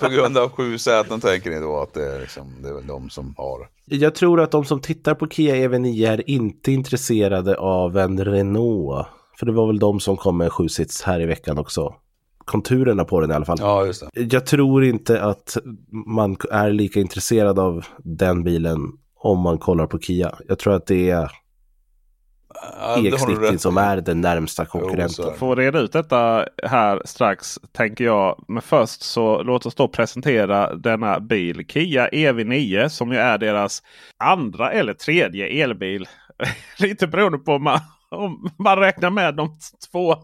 På grund av sju säten tänker ni då att det är, liksom, det är väl de som har. Jag tror att de som tittar på Kia EV9 är inte intresserade av en Renault. För det var väl de som kom med en sjusits här i veckan också. Konturerna på den i alla fall. Ja, just det. Jag tror inte att man är lika intresserad av den bilen om man kollar på Kia. Jag tror att det är Ja, det har du EX90 rätt som är den närmsta Jo, konkurrenten. det. Får reda ut detta här strax tänker jag. Men först så låt oss då presentera denna bil. Kia EV9 som ju är deras andra eller tredje elbil. Lite beroende på om man, om man räknar med de två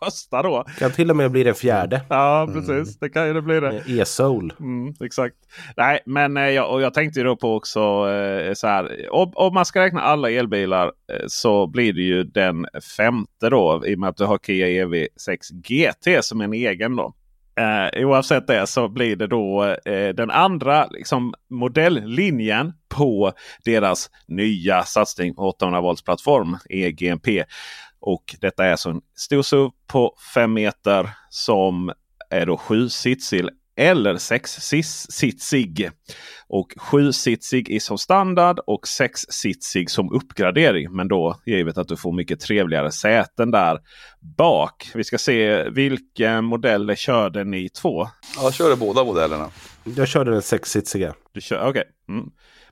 första då. Kan till och med bli den fjärde. Ja precis, det kan ju det bli det. E-Soul. Mm, exakt. Nej, men eh, jag, och jag tänkte ju då på också eh, så här. Om, om man ska räkna alla elbilar eh, så blir det ju den femte då. I och med att du har Kia EV6 GT som en egen då. Eh, oavsett det så blir det då eh, den andra liksom, modelllinjen på deras nya satsning på 800 volts plattform EGMP. Och detta är alltså en stor SUV på 5 meter som är då 7-sitsig eller 6-sitsig. Och 7-sitsig är som standard och 6-sitsig som uppgradering. Men då givet att du får mycket trevligare säten där bak. Vi ska se vilken modell körde ni två? Ja, jag körde båda modellerna. Jag körde den sexsitsiga. Du kör, okej. Mm.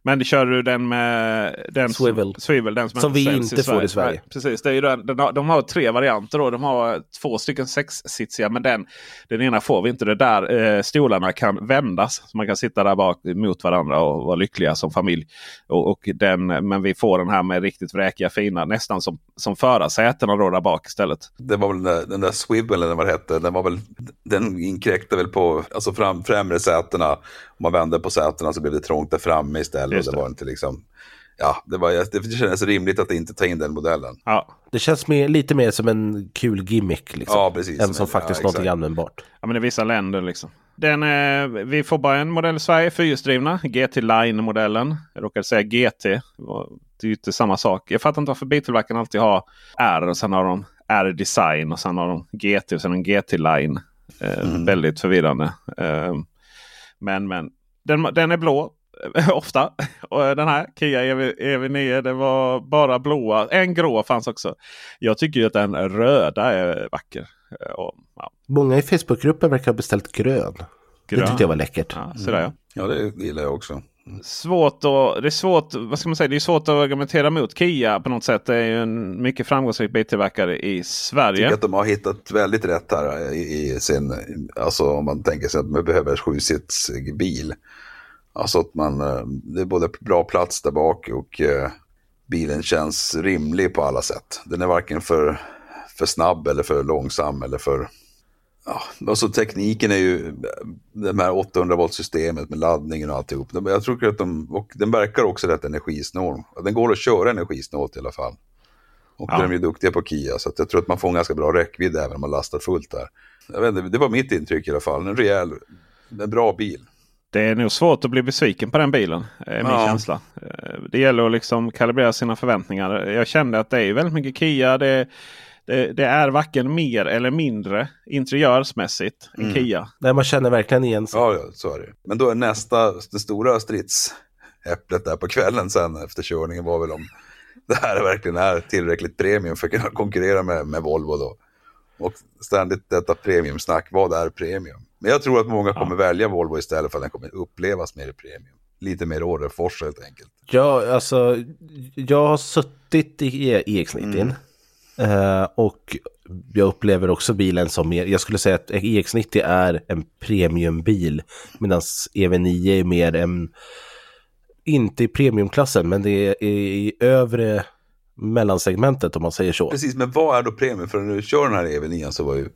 Men kör du den med den Swivel. swivel den som, Som vi inte får i Sverige. Nej, precis, det är ju den, den har, de har tre varianter. Då. De har två stycken sexsitsiga. Men den, den ena får vi inte. Det där eh, stolarna kan vändas. Så man kan sitta där bak mot varandra och vara lyckliga som familj. Och, och den, men vi får den här med riktigt vräkiga fina. Nästan som, som förarsätena då där bak istället. Det var väl den där, den där Swivel eller vad det hette. Den, var väl, den inkräktade väl på alltså fram, främre sätena. Man vände på sätena så blev det trångt där framme istället. Just Och det det. var inte liksom... Ja, det, var, det kändes rimligt att inte ta in den modellen. Ja. Det känns mer, lite mer som en kul gimmick. Liksom, Ja, precis. Än som Ja, faktiskt exakt. någonting användbart. Ja, men i vissa länder liksom. Den, eh, vi får bara en modell i Sverige, fyrhjulsdrivna. GT Line-modellen. Jag råkade säga GT. Det är ju inte samma sak. Jag fattar inte varför biltillverkarna alltid har R och sen har de R-design och sen har de GT och sen en GT Line. Eh, Väldigt förvirrande. Eh, men men den, den är blå. Ofta. Och den här Kia EV, EV9 det var bara blåa. En grå fanns också. Jag tycker ju att den röda är vacker. Eh, Och, ja, Många i Facebookgruppen verkar ha beställt grön. Det grön. tyckte jag var läckert. Ja, så där, ja. Ja, det gillar jag också. Svårt att, det är svårt, vad ska man säga, det är svårt att argumentera mot Kia på något sätt. Det är ju en mycket framgångsrik biltillverkare i Sverige. Jag tycker att de har hittat väldigt rätt här i, i sin, alltså om man tänker sig att man behöver sjusits bil. Alltså att man, eh, det är både bra plats där bak och eh, bilen känns rimlig på alla sätt. Den är varken för, för snabb eller för långsam eller för, ja, alltså tekniken är ju det här 800 volt systemet med laddningen och alltihop. Jag tror att de, och den verkar också rätt energisnål. Den går att köra energisnålt i alla fall. Och Ja. de är ju duktiga på Kia, så jag tror att man får en ganska bra räckvidd även om man lastar fullt där. Jag vet inte, det var mitt intryck i alla fall. En rejäl, en bra bil. Det är nog svårt att bli besviken på den bilen. Är min Ja. känsla. Eh, Det gäller att liksom kalibrera sina förväntningar. Jag kände att det är väldigt mycket Kia. Det, det, det är varken mer eller mindre interiörsmässigt än Mm. Kia. Nej, man känner verkligen igen sig. Ja, ja, så är det. Men då är nästa, det stora stridsäpplet där på kvällen sen efter körningen var väl om det här verkligen är tillräckligt premium för att kunna konkurrera med, med Volvo då. Och ständigt detta premiumsnack, vad är premium? Men jag tror att många kommer välja Volvo istället för att den kommer upplevas mer premium. Lite mer Orrefors helt enkelt. Ja, alltså, jag har suttit i EX90. Eh, och jag upplever också bilen som mer, jag skulle säga att EX90 är en premiumbil. Medan EV9 är mer en, inte i premiumklassen, men det är i övre mellansegmentet om man säger så. Precis, men vad är då premium? För när du kör den här EV9 så var ju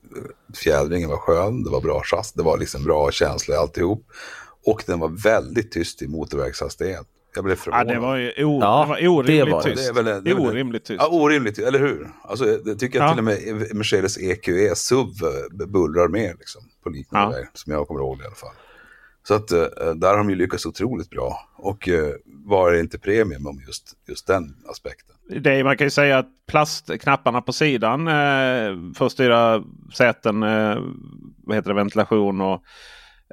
fjädringen var skön, det var bra chassi, det var liksom bra känsla i alltihop. Och den var väldigt tyst i motorvägshastighet. Jag blev Ja, förvånad. det var ju o, Ja, det var orimligt det var det. tyst. Det är väl- det är orimligt tyst. Ja, orimligt, eller hur? Alltså, det tycker jag Ja. till och med Mercedes EQE SUV eh, bullrar mer liksom, på liknande Ja. väg, som jag kommer ihåg i alla fall. Så att eh, där har de ju lyckats otroligt bra. Och uh, var det inte premium om just, just den aspekten? Det är, man kan ju säga att plastknapparna på sidan eh, för att styra säten, eh, vad heter det, ventilation och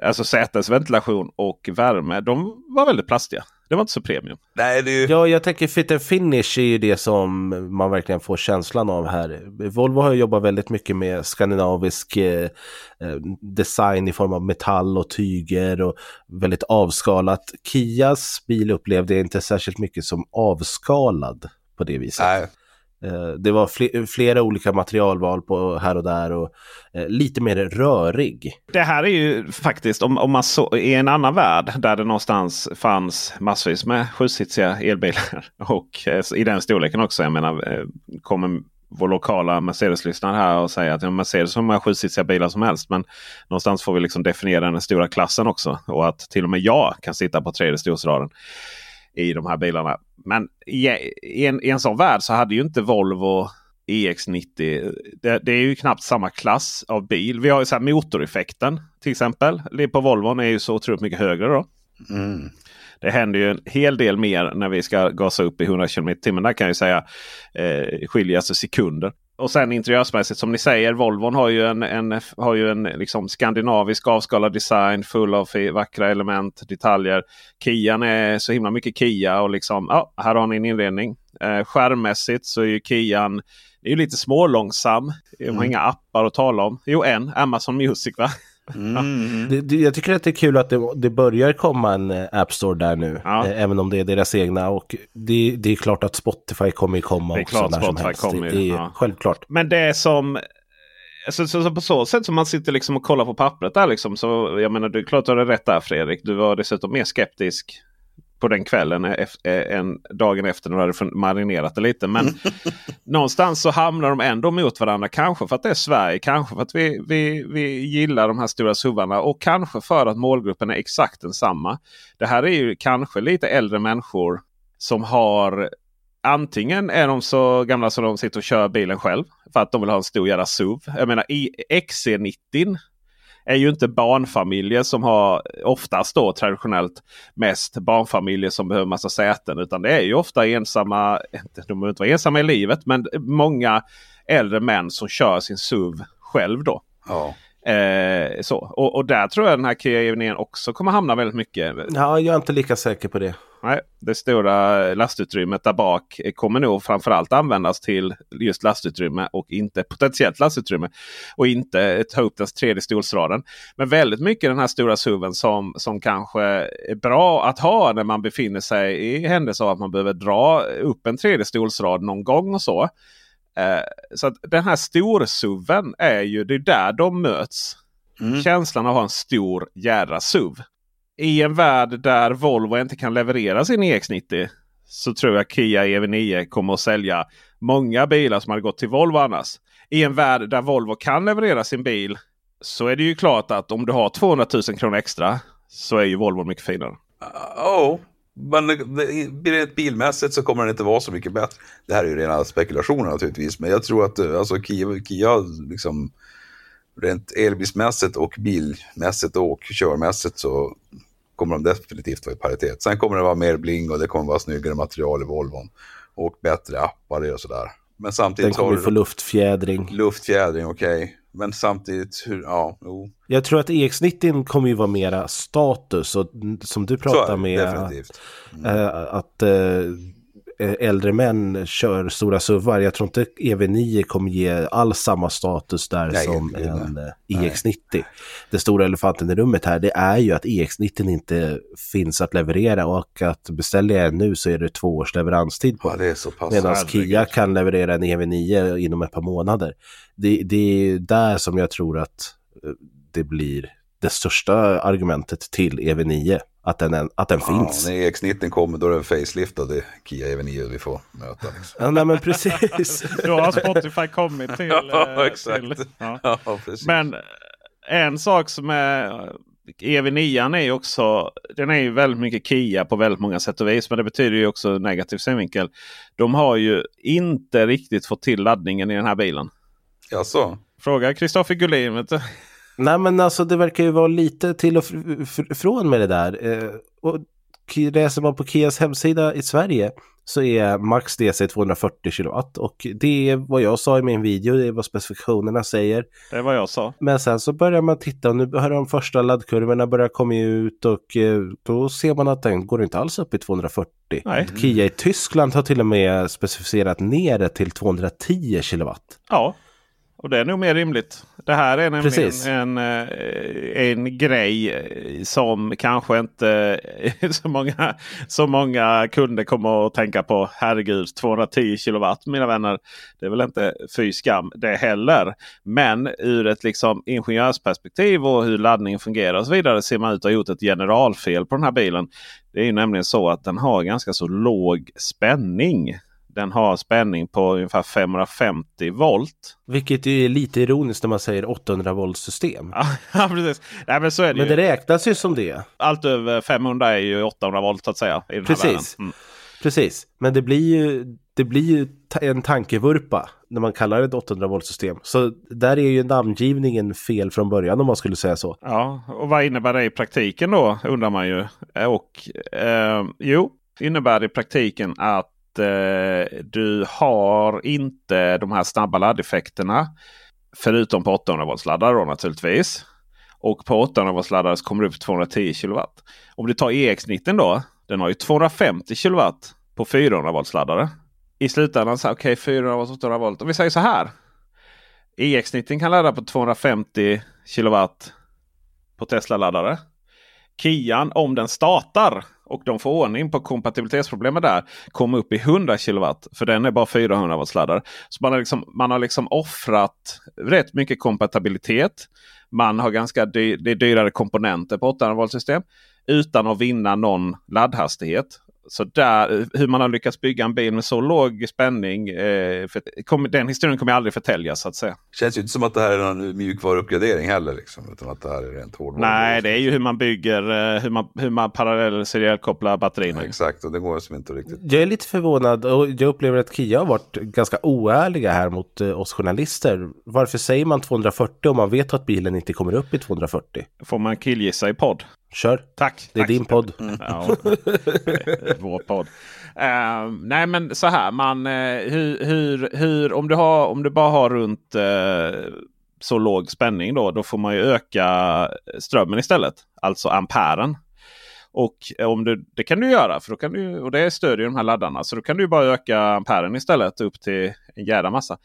alltså sätens ventilation och värme. De var väldigt plastiga. Det var inte så premium. Nej, det är ju... Ja, jag tänker fit and finish är ju det som man verkligen får känslan av här. Volvo har ju jobbat väldigt mycket med skandinavisk eh, eh, design i form av metall och tyger och väldigt avskalat. Kias bil upplevde jag inte särskilt mycket som avskalad på det viset. Nej, Eh, det var flera olika materialval på här och där och eh, lite mer rörig. Det här är ju faktiskt om, om man så, i en annan värld där det någonstans fanns massvis med sjusitsiga elbilar. Och eh, i den storleken också. Jag menar, kommer vår lokala Mercedes-lyssnare här och säger att ja, Mercedes har hur många sjusitsiga bilar som helst. Men någonstans får vi liksom definiera den stora klassen också. Och att till och med jag kan sitta på tredje storsraden i de här bilarna. Men i, i, en, i en sån värld så hade ju inte Volvo EX90. Det, det är ju knappt samma klass av bil. Vi har ju så motoreffekten till exempel. Det På Volvon är ju så otroligt mycket högre då. mm. Det händer ju en hel del mer när vi ska gasa upp i 100 km h. Där kan jag ju säga eh, skiljer sig sekunder. Och sen interiörsmässigt som ni säger, Volvon har ju en, en, har ju en liksom skandinavisk avskalad design full av vackra element, detaljer. Kian är så himla mycket Kia och liksom, ja, här har ni en inredning. Eh, skärmmässigt så är ju Kian är ju lite smålångsam. De har Mm. inga appar att tala om. Jo, en. Amazon Music va? Mm. Det, det, jag tycker att det är kul att det, det börjar komma en eh, App Store där nu. Ja. Eh, även om det är deras egna. Och det, det är klart att Spotify kommer komma Det är också. klart när som Spotify helst. kommer det, är ja. självklart. Men det är som... Alltså, så, så på så sätt som man sitter liksom och kollar på pappret där liksom. Så jag menar, det är klart du har rätt där Fredrik. Du var dessutom mer skeptisk på den kvällen ef- eh, än dagen efter när du hade marinerat det lite. Men någonstans så hamnar de ändå mot varandra. Kanske för att det är Sverige, kanske för att vi, vi, vi gillar de här stora suvarna och kanske för att målgruppen är exakt densamma. Det här är ju kanske lite äldre människor som har Antingen är de så gamla som de sitter och kör bilen själv för att de vill ha en stor jävla SUV. Jag menar i XC90 är ju inte barnfamiljer som har oftast då traditionellt mest barnfamiljer som behöver massa säten. Utan det är ju ofta ensamma, de behöver inte vara ensamma i livet, men många äldre män som kör sin SUV själv då. Ja. Eh, så. Och, och där tror jag den här Kia EV9 också kommer hamna väldigt mycket. Ja, jag är inte lika säker på det. Nej, det stora lastutrymmet där bak kommer nog framförallt användas till just lastutrymme och inte potentiellt lastutrymme. Och inte ta upp den tredje stolsraden. Men väldigt mycket den här stora SUVen som, som kanske är bra att ha när man befinner sig i händelse av att man behöver dra upp en tredje stolsrad någon gång och så. Eh, så att den här stor-SUVen är ju, det är där de möts. Mm. Känslan av att ha en stor jädra SUV. I en värld där Volvo inte kan leverera sin EX90 så tror jag Kia EV9 kommer att sälja många bilar som hade gått till Volvo annars. I en värld där Volvo kan leverera sin bil så är det ju klart att om du har 200 000 kronor extra så är ju Volvo mycket finare. Ja, oh, men rent bilmässigt så kommer den inte vara så mycket bättre. Det här är ju rena spekulationer naturligtvis, men jag tror att eh, alltså, Kia, Kia liksom rent elbilsmässigt och bilmässigt och körmässigt så kommer de definitivt vara i paritet. Sen kommer det vara mer bling och det kommer vara snyggare material i Volvon och bättre appar och sådär. Men Den samtidigt kommer har få luftfjädring. luftfjädring, okej. Men samtidigt, hur, ja, jo. Jag tror att EX90 kommer ju vara mera status. Och som du pratar med. definitivt. Eh, att eh, äldre män kör stora SUVar. Jag tror inte EV9 kommer ge alls samma status där Nej, som en nej. eh, EX90. Det stora elefanten i rummet här det är ju att EX90 inte finns att leverera och att beställer jag en nu så är det två års leveranstid på Ja, det är så pass. Medan. Kia kan leverera en EV9 inom ett par månader. Det, det är där som jag tror att eh, det blir det största argumentet till EV9. Att den, att den Ja, finns. när EX90 kommer då är det en facelift och det är Kia EV9 vi får möta. Liksom. Ja, nej, men precis. Då har Spotify kommit till... Ja, eh, exakt. till ja. Ja, precis. Men en sak som är EV9 är ju också, den är ju väldigt mycket Kia på väldigt många sätt och vis. Men det betyder ju också negativ synvinkel. De har ju inte riktigt fått till laddningen i den här bilen. Jaså? Fråga Kristoffer Gullin. Nej men alltså det verkar ju vara lite till och fr- fr- från med det där. Eh, och läser man på Kias hemsida i Sverige så är max DC 240 kW och det är vad jag sa i min video, det är vad specifikationerna säger. Det är vad jag sa. Men sen så börjar man titta och nu har de första laddkurvorna börjat komma ut och eh, då ser man att den går inte alls upp i 240. Nej. Kia i Tyskland har till och med specificerat ner det till 210 kW. Ja. Och det är nog mer rimligt. Det här är nämligen Precis. en, eh, en grej eh, som kanske inte eh, så många, så många kunder kommer att tänka på. Herregud, 210 kilowatt mina vänner. Det är väl inte fy skam det heller. Men ur ett liksom ingenjörsperspektiv och hur laddningen fungerar och så vidare ser man ut att ha gjort ett generalfel på den här bilen. Det är ju nämligen så att den har ganska så låg spänning. Den har spänning på ungefär 550 volt. Vilket är lite ironiskt när man säger 800 volt system. Ja, precis. Nej, men så är det Men ju. det räknas ju som det. Allt över 500 är ju 800 volt så att säga. I den här Precis. världen. Mm. Precis, men det blir ju, det blir ju en tankevurpa när man kallar det ett 800 volt system. Så där är ju namngivningen fel från början om man skulle säga så. Ja, och vad innebär det i praktiken då undrar man ju. Och eh, jo, innebär det i praktiken att eh, du har inte de här snabba laddeffekterna. Förutom på 800 volts laddare då naturligtvis. Och på 800 volts laddare så kommer du upp till 210 kW. Om du tar EX90 då. Den har ju 250 kW på 400 volts laddare. I slutändan så okej okay, 400 volt, 800 volt. Om vi säger så här. EX90 kan ladda på 250 kW på Tesla-laddare. Kian, om den startar och de får ordning på kompatibilitetsproblemet där, kommer upp i 100 kW. För den är bara 400 watt sladdar. Så man har liksom, man har liksom offrat rätt mycket kompatibilitet. Man har ganska dy det är dyrare komponenter på 800 volt system. Utan att vinna någon laddhastighet. Så där, hur man har lyckats bygga en bil med så låg spänning. Eh, för, kom, den historien kommer aldrig förtäljas så att säga. Känns ju inte som att det här är någon mjukvaruuppgradering heller. Liksom, utan att det här är rent hårdvara. Nej, det är ju hur man bygger, eh, hur man, hur man parallell serialkopplar batterierna. Ja, exakt, och det går som inte riktigt. Jag är lite förvånad och jag upplever att Kia har varit ganska oärliga här mot eh, oss journalister. Varför säger man 240 om man vet att bilen inte kommer upp i 240? Får man killgissa i podd? Kör. Tack. Det är tack. din podd. Mm. Ja, vår podd. Uh, nej men så här, man, uh, hur, hur, hur, om, du har, om du bara har runt uh, så låg spänning då, då får man ju öka strömmen istället. Alltså amperen. Och om du, det kan du göra, för då kan du, och det stödjer de här laddarna. Så då kan du bara öka amperen istället upp till en jädra massa.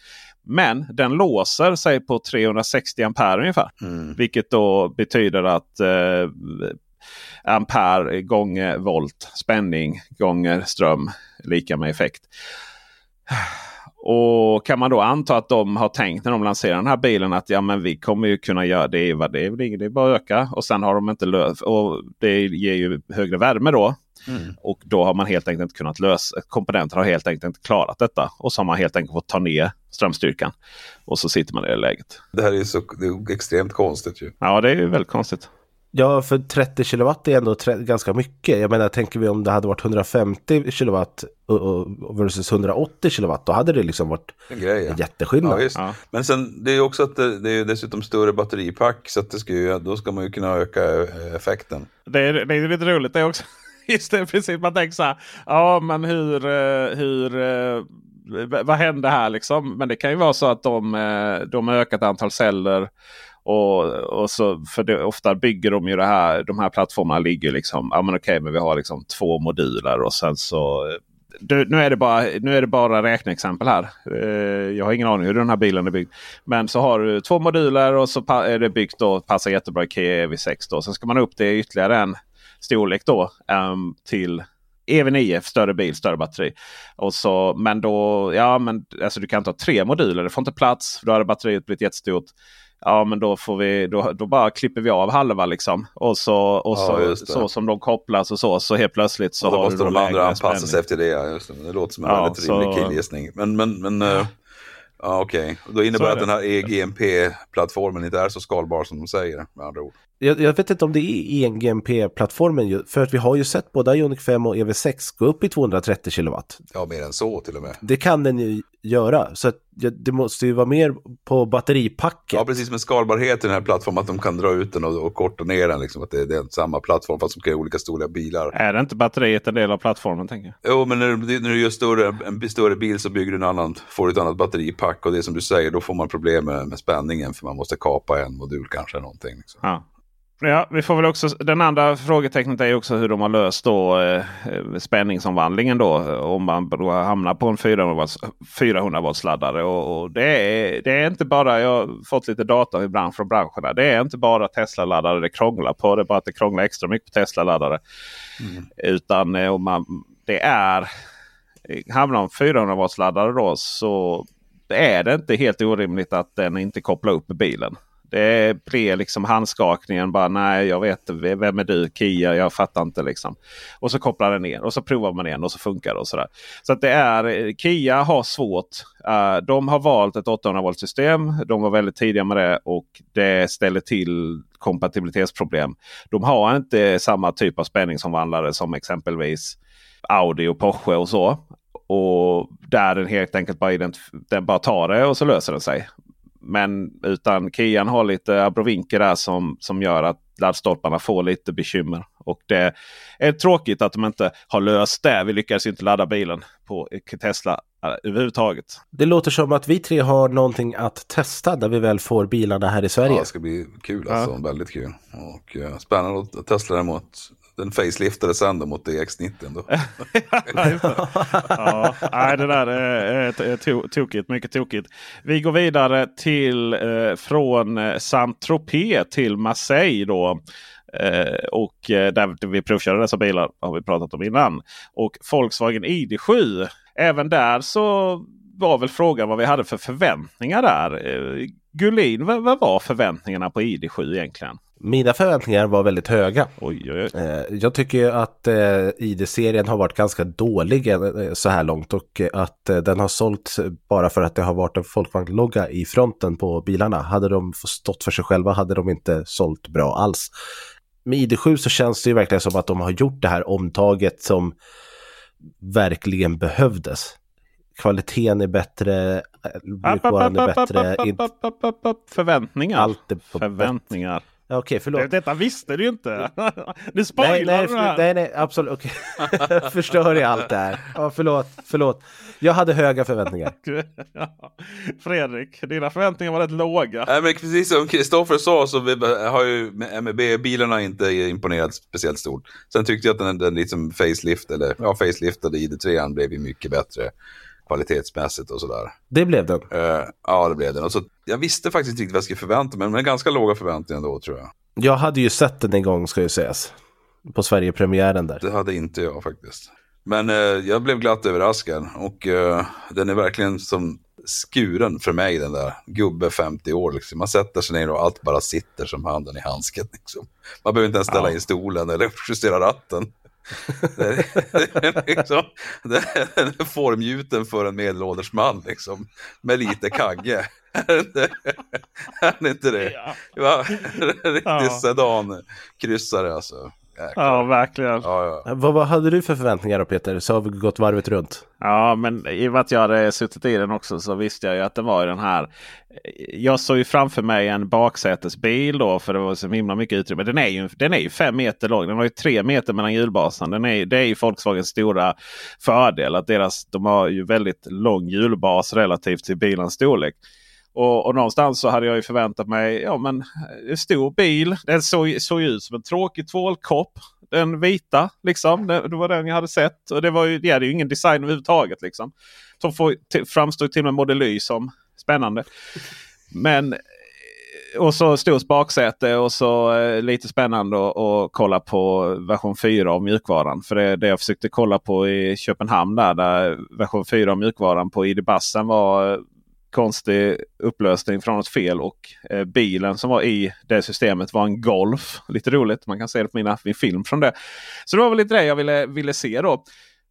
Men den låser sig på 360 ampere ungefär. Mm. Vilket då betyder att eh, ampere gånger volt spänning gånger ström lika med effekt. Och kan man då anta att de har tänkt när de lanserar den här bilen att ja men vi kommer ju kunna göra det. Det, är, det är bara att öka. Och sen har de inte löst. Och det ger ju högre värme då. Mm. Och då har man helt enkelt inte kunnat lösa. Komponenter har helt enkelt inte klarat detta. Och så har man helt enkelt fått ta ner strömstyrkan. Och så sitter man i det läget. Det här är så det är extremt konstigt ju. Ja det är ju väldigt konstigt. Ja, för 30 kilowatt är ändå ganska mycket. Jag menar, tänker vi om det hade varit 150 kilowatt versus 180 kilowatt, då hade det liksom varit en, grej, ja. en jätteskillnad. Ja, ja. Men sen det är också att det, det är dessutom större batteripack, så att det ska ju, då ska man ju kunna öka effekten. Det är, det är lite roligt det också. Just det, precis. Man tänker så här, ja men hur, hur vad händer här liksom? Men det kan ju vara så att de, de har ökat antal celler. Och, och så, för det, ofta bygger de ju det här. De här plattformarna ligger liksom. Ja men okej, men vi har liksom två moduler och sen så. Du, nu, är det bara, nu är det bara räkneexempel här. Eh, jag har ingen aning hur den här bilen är byggd. Men så har du två moduler och så är det byggt och passar jättebra i EV6. Då. Sen ska man upp det ytterligare en storlek då um, till EV9, större bil, större batteri. Och så, men då, ja men alltså du kan inte ha tre moduler, det får inte plats. Då hade batteriet blivit jättestort. Ja men då får vi, då, då bara klipper vi av halva liksom. Och så, och ja, så, så som de kopplas och så, så helt plötsligt så och då har måste de andra anpassa sig efter det. Ja, just det. det låter som en Ja, väldigt så- rimlig killgissning. Men, men, men ja. ja, okej. Och Då innebär är att den här det. EGMP-plattformen inte är så skalbar som de säger. Med andra ord. Jag, jag vet inte om det är EGMP-plattformen, för att vi har ju sett både Ioniq 5 och EV6 gå upp i 230 kilowatt. Ja, mer än så till och med. Det kan den ju göra, så att, ja, det måste ju vara mer på batteripacket. Ja, precis med skalbarhet i den här plattformen, att de kan dra ut den och, och korta ner den. Liksom, att det, det är samma plattform fast de kan göra olika stora bilar. Är det inte batteriet en del av plattformen tänker jag? Jo, men när, när du gör större, en större bil så bygger du en annan, får du ett annat batteripack. Och det är som du säger, då får man problem med, med spänningen för man måste kapa en modul kanske. Någonting, liksom. Ja. Ja, vi får väl också, den andra frågetecknet är också hur de har löst då, eh, spänningsomvandlingen. Då, om man då hamnar på en 400 volts, 400 volts laddare. Och, och det, är, det är inte bara, jag har fått lite data ibland från branscherna. Det är inte bara Tesla-laddare det krånglar på. Det är bara att det krånglar extra mycket på Tesla-laddare. Utan eh, om man, det är, hamnar en 400 volts laddare då så är det inte helt orimligt att den inte kopplar upp bilen. Det blir liksom handskakningen. Bara nej, jag vet Vem är du? Kia? Jag fattar inte liksom. Och så kopplar den ner och så provar man igen och så funkar det. och sådär. Så att det är Kia har svårt. Uh, de har valt ett 800 volt system. De var väldigt tidiga med det och det ställer till kompatibilitetsproblem. De har inte samma typ av spänningsomvandlare som exempelvis Audi och Porsche och så. Och där den helt enkelt bara, den bara tar det och så löser den sig. Men utan Kian har lite abrovinker där som, som gör att laddstolparna får lite bekymmer. Och det är tråkigt att de inte har löst det. Vi lyckades inte ladda bilen på Tesla eh, överhuvudtaget. Det låter som att vi tre har någonting att testa när vi väl får bilarna här i Sverige. Ja, det ska bli kul alltså. Väldigt kul. Och uh, spännande att testa däremot den faceliftades ändå mot DX90 ändå. ja, nej, det där är, to tokigt, mycket tokigt. Vi går vidare till eh, från eh, Saint-Tropez till Marseille. Då. Eh, och eh, där vi provkörde dessa bilar har vi pratat om innan. Och Volkswagen ID7. Även där så var väl frågan vad vi hade för förväntningar där. Eh, Gullin, vad, vad var förväntningarna på ID7 egentligen? Mina förväntningar var väldigt höga. Oj, oj, oj. Eh, Jag tycker att eh, ID-serien har varit ganska dålig eh, så här långt och att den har sålt bara för att det har varit en Folkvagn-logga i fronten på bilarna. Hade de stått för sig själva hade de inte sålt bra alls. Med ID7 så känns det ju verkligen som att de har gjort det här omtaget som verkligen behövdes. Kvaliteten är bättre, mjukvaran är bättre, in- Förväntningar. allt är på Förväntningar. Ja, Okej, förlåt. Det- Detta visste du ju inte. Du Nej, spoilar nej, det här. nej, nej, absolut. Okej. Förstör jag allt det här? Ja, förlåt, förlåt. Jag hade höga förväntningar. Fredrik, dina förväntningar var rätt låga. Nej, men precis som Kristoffer sa så vi har ju MEB-bilarna inte imponerat speciellt stort. Sen tyckte jag att den, den liksom facelift, eller ja, faceliftade ID3 blev ju mycket bättre kvalitetsmässigt och sådär. Det blev den. Eh, ja, det blev den. Och så, jag visste faktiskt inte riktigt vad jag skulle förvänta mig, men ganska låga förväntningar då tror jag. Jag hade ju sett den en gång ska ju sägas. På Sverigepremiären där. Det hade inte jag faktiskt. Men eh, jag blev glatt överraskad och eh, den är verkligen som skuren för mig den där. Gubbe 50 år liksom. Man sätter sig ner och allt bara sitter som handen i handsken. Liksom. Man behöver inte ens ställa Ja. in stolen eller justera ratten. Det är, liksom, det är formgjuten för en medelålders man liksom. Med lite kagge. Är det inte- det? Ja. Riktig Ja. sedan-kryssare alltså. Jäklar. Ja, verkligen. Ja, ja. Vad, vad hade du för förväntningar då Peter? Så har vi gått varvet runt. Ja, men i och med att jag hade suttit i den också så visste jag ju att det var den här. Jag såg ju framför mig en baksätesbil då för det var så himla mycket utrymme. Den är ju, den är ju fem meter lång. Den har ju tre meter mellan hjulbasen. Den är, det är ju Volkswagens stora fördel att deras, de har ju väldigt lång hjulbas relativt till bilens storlek. Och, och någonstans så hade jag ju förväntat mig ja, men, en stor bil. Den såg, såg ut som en tråkig tvålkopp. Den vita liksom. Det, det var den jag hade sett. Och det, var ju, det hade ju ingen design överhuvudtaget. Liksom. Som får, till, framstod till och med Model Y som spännande. Men eh, och så stort baksäte och så eh, lite spännande att kolla på version 4 av mjukvaran. För det, det jag försökte kolla på i Köpenhamn där, där version 4 av mjukvaran på ID-bassen var eh, konstig upplösning från något fel och eh, bilen som var i det systemet var en Golf. Lite roligt, man kan se det på mina, min film från det. Så det var väl lite det jag ville, ville se då.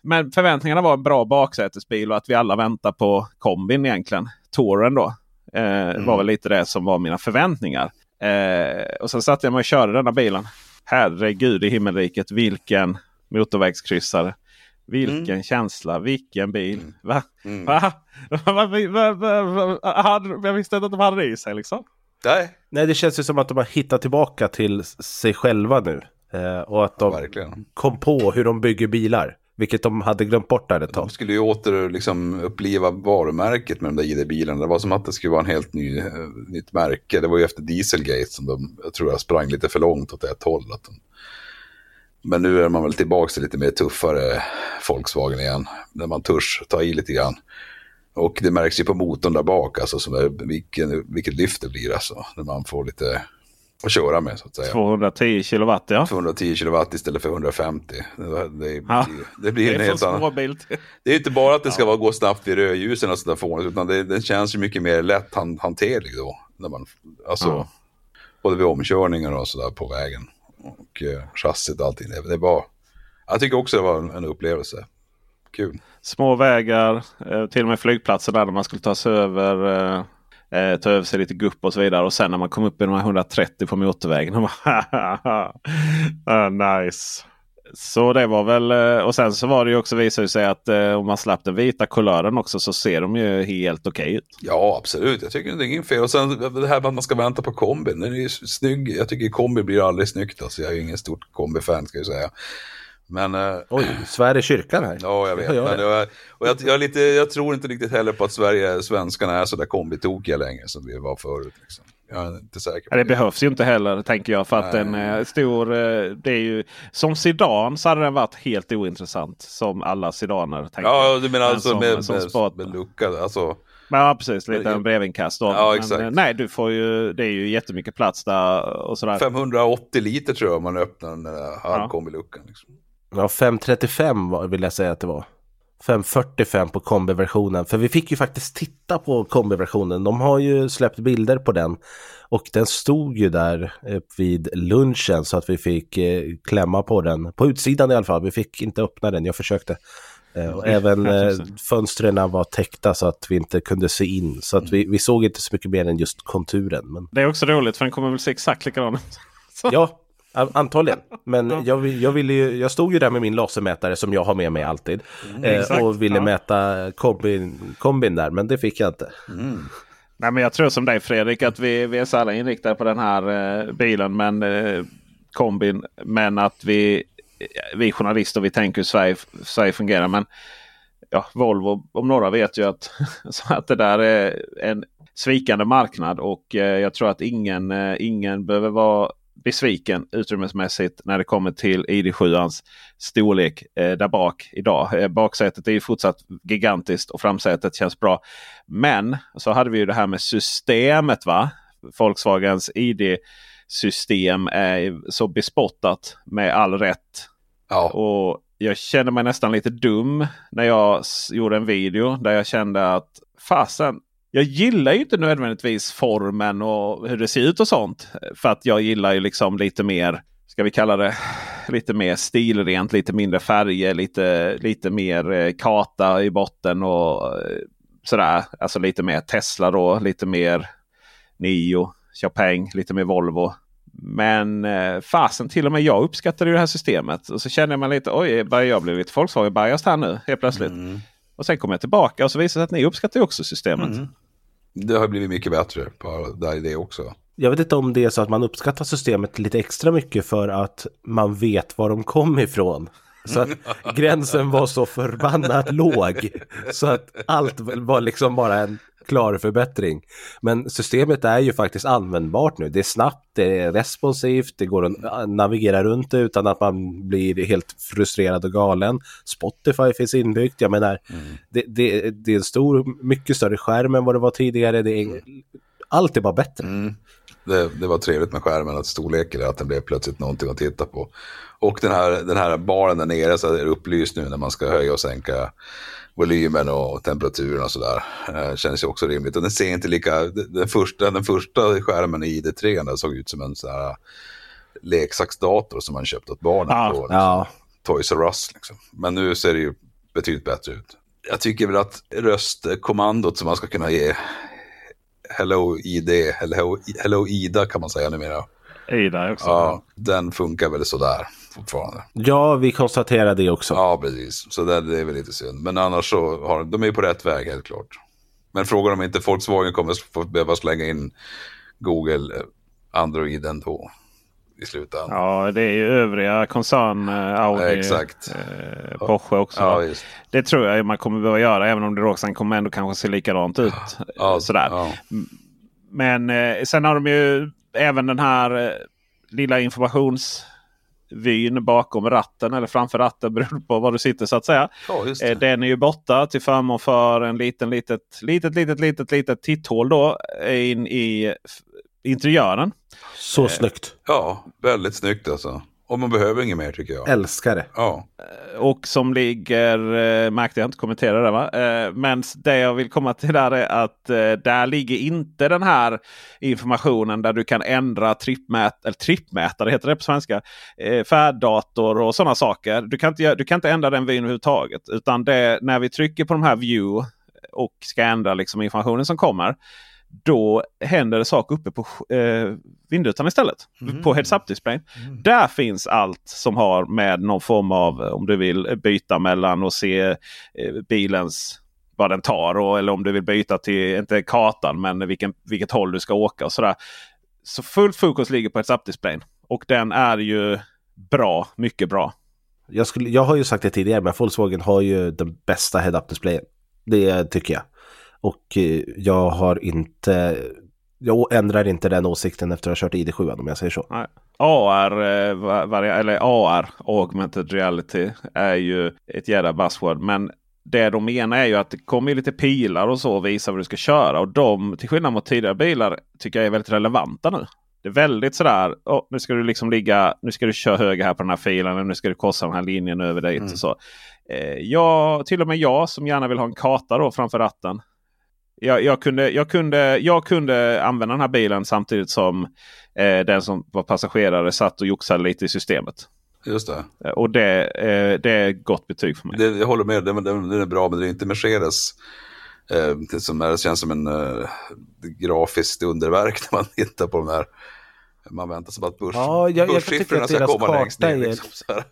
Men förväntningarna var en bra baksätesbil och att vi alla väntar på kombin egentligen. Touren då. Eh, var väl lite det som var mina förväntningar. Eh, och sen satte jag mig och körde denna bilen. Herregud i himmelriket vilken motorvägskryssare. Vilken känsla, vilken bil. Va? Mm. Va? Va? Va? Jag visste inte att de hade det i sig liksom. Nej, Nej, det känns ju som att de har hittat tillbaka till sig själva nu. Eh, och att de verkligen. kom på hur de bygger bilar. Vilket de hade glömt bort där ett De tag. skulle ju åter liksom uppliva varumärket med de där ID-bilarna. Det var som att det skulle vara en helt ny, eh, nytt märke. Det var ju efter Dieselgate som de, jag tror jag sprang lite för långt åt ett håll. Att de... Men nu är man väl tillbaka till lite mer tuffare Volkswagen igen. När man törs ta i lite grann. Och det märks ju på motorn där bak, alltså som är, vilken, vilket lyft det blir alltså. När man får lite att köra med så att säga. 210 kilowatt ja. 210 kilowatt istället för 150. Det, det, Ja. det blir Det en är helt annan. Det är inte bara att det ska vara gå snabbt vid rödljusen och sådär fånigt, utan det, den känns ju mycket mer lätt han, hanterlig då. När man, alltså, Ja. Både vid omkörningar och sådär på vägen. Och eh, chassit och allting. Det, det var, jag tycker också det var en, en upplevelse. Kul. Små vägar, eh, till och med flygplatser där man skulle ta sig över. Eh, eh, ta över sig lite gupp och så vidare. Och sen när man kom upp i de här 130 på motorvägen. Man, bara, ah, nice. Så det var väl. eh, Och sen så var det ju också visade sig att eh, om man slapp den vita kulören också så ser de ju helt okej ut. Ja, absolut. Jag tycker det är inget fel. Och sen det här med att man ska vänta på kombin. Den är ju snygg. Jag tycker kombi blir aldrig snyggt. Alltså, jag är ju ingen stort kombi-fan ska jag säga. Men, eh, Oj, svär i kyrkan här. ja, jag vet. Men jag, och jag, jag, är lite, jag tror inte riktigt heller på att Sverige, svenskarna är så där kombitokiga längre som vi var förut. Liksom. Jag är inte säker Ja, det behövs ju inte heller tänker jag. För att Nej. den är stor. eh, Det är ju, som sedan så hade den varit helt ointressant. Som alla sedaner. tänker. Ja, du menar Men alltså som- med, som med, med lucka, alltså. Men ja, precis. Lite Men- en brevinkast. Då. Ja, Men, exakt. eh, nej, du får ju, det är ju jättemycket plats där. Och sådär. 580 liter tror jag man öppnar den där halvkombiluckan. Liksom. Ja, 535 var- vill jag säga att det var. 545 på kombiversionen. För vi fick ju faktiskt titta på kombiversionen. De har ju släppt bilder på den. Och den stod ju där eh, vid lunchen så att vi fick eh, klämma på den. På utsidan i alla fall. Vi fick inte öppna den, jag försökte. Eh, och även fönstren var täckta så att vi inte kunde se in. Så att vi, vi såg inte så mycket mer än just konturen. Men Det är också roligt för den kommer väl se exakt likadan ut. Ja, antagligen. Men jag, jag, ville ju, jag stod ju där med min lasermätare som jag har med mig alltid. eh, exakt, och ville ja. mäta kombin, kombin där, men det fick jag inte. Nej, men jag tror som dig Fredrik att vi, vi är så alla inriktade på den här eh, bilen. Men eh, kombin. Men att vi, vi journalister vi tänker hur Sverige, Sverige fungerar. Men ja, Volvo om några vet ju att, att det där är en svikande marknad. Och eh, jag tror att ingen, eh, ingen behöver vara besviken utrymmesmässigt när det kommer till ID7ans storlek eh, där bak idag. Eh, baksätet är ju fortsatt gigantiskt och framsätet känns bra. Men så hade vi ju det här med systemet. va? Volkswagens ID-system är så bespottat med all rätt. Ja, Och jag kände mig nästan lite dum när jag gjorde en video där jag kände att fasen. Jag gillar ju inte nödvändigtvis formen och hur det ser ut och sånt. För att jag gillar ju liksom lite mer, ska vi kalla det, lite mer stilrent, lite mindre färger, lite, lite mer karta kata i botten och eh, sådär. Alltså lite mer Tesla då, lite mer Nio, Chopin, lite mer Volvo. Men eh, fasen till och med jag uppskattade ju det här systemet. Och så känner man lite, oj, börjar jag bli lite Volkswagen-biased här nu helt plötsligt. Mm. Och sen kommer jag tillbaka och så visar det sig att ni uppskattar också systemet. Mm. det har blivit mycket bättre på där det också. Jag vet inte om det är så att man uppskattar systemet lite extra mycket för att man vet var de kom ifrån. Så att gränsen var så förbannat låg. Så att allt var liksom bara en klar förbättring. Men systemet är ju faktiskt användbart nu. Det är snabbt, det är responsivt, det går att navigera runt det utan att man blir helt frustrerad och galen. Spotify finns inbyggt, jag menar, det, det, det är en stor, mycket större skärm än vad det var tidigare. Det är, allt är bara bättre. Mm. Det, det var trevligt med skärmen, att storleken, att den blev plötsligt någonting att titta på. Och den här, den här baren där nere så är det upplyst nu när man ska höja och sänka volymen och temperaturen och sådär. Eh, känns ju också rimligt. Och den ser inte lika, den första, den första skärmen i ID3 den såg ut som en sån här leksaksdator som man köpt åt barnen Ja, på liksom, Ja, Toys R Us. Liksom. Men nu ser det ju betydligt bättre ut. Jag tycker väl att röstkommandot som man ska kunna ge Hello ID, Hello, Hello Ida kan man säga numera. Ida också. Ja, den funkar väl sådär fortfarande. ja vi konstaterar det också. Ja, precis. Så det, det är väl lite synd. Men annars så har de är på rätt väg helt klart. Men frågan om inte Volkswagen kommer behöva slänga in Google eh, Android ändå i slutändan. Ja, det är ju övriga koncern, eh, Audi, Ja, exakt. eh, Porsche också. Ja, just. Det tror jag man kommer behöva göra även om det sen kommer ändå kanske se likadant ut. Ja, eh, Sådär. Men eh, sen har de ju även den här eh, lilla informationsvyn bakom ratten eller framför ratten beroende på var du sitter så att säga. ja. Eh, den är ju borta till förmån för en liten litet litet litet litet litet titthål då in i interiören. Så snyggt. Ja, väldigt snyggt alltså. Och man behöver inget mer tycker jag. Älskar det. Ja, Och som ligger, eh, märkte jag inte kommentera det va. Eh, men det jag vill komma till där är att eh, där ligger inte den här informationen där du kan ändra trippmät eller trippmätare heter det på svenska. Eh, färddator och sådana saker. Du kan, inte, du kan inte ändra den vyn överhuvudtaget. Utan det, när vi trycker på de här view och ska ändra liksom informationen som kommer. Då händer det saker uppe på eh, vindrutan istället. På heads-up-displayen. Där finns allt som har med någon form av, om du vill byta mellan och se eh, bilens vad den tar. Och, eller om du vill byta till, inte kartan, men vilken, vilket håll du ska åka. och sådär. Så fullt fokus ligger på heads-up-displayen. Och den är ju bra, mycket bra. Jag, skulle, jag har ju sagt det tidigare, men Volkswagen har ju den bästa head-up displayen. Det tycker jag. Och eh, jag har inte... Jag ändrar inte den åsikten efter att ha kört ID7 om jag säger så. Nej. AR, eh, vari- eller AR, Augmented Reality, är ju ett jävla buzzword. Men det de menar är ju att det kommer lite pilar och så och visar vad du ska köra. Och de, till skillnad mot tidigare bilar, tycker jag är väldigt relevanta nu. Det är väldigt sådär, oh, nu ska du liksom ligga, nu ska du köra höger här på den här filen. Nu ska du korsa den här linjen över dit och så. Eh, jag, till och med jag som gärna vill ha en karta då framför ratten. Jag, jag, kunde, jag, kunde, jag kunde använda den här bilen samtidigt som eh, den som var passagerare satt och joxade lite i systemet. Just det. Eh, Och det, eh, det är gott betyg för mig. det jag håller med, den, den, den är bra men det är inte Mercedes. Eh, det, som är, det känns som en eh, grafiskt underverk när man tittar på de här. Man väntar sig bara att Ja, jag- jag börssiffrorna att ska komma längst ner. Liksom, så här.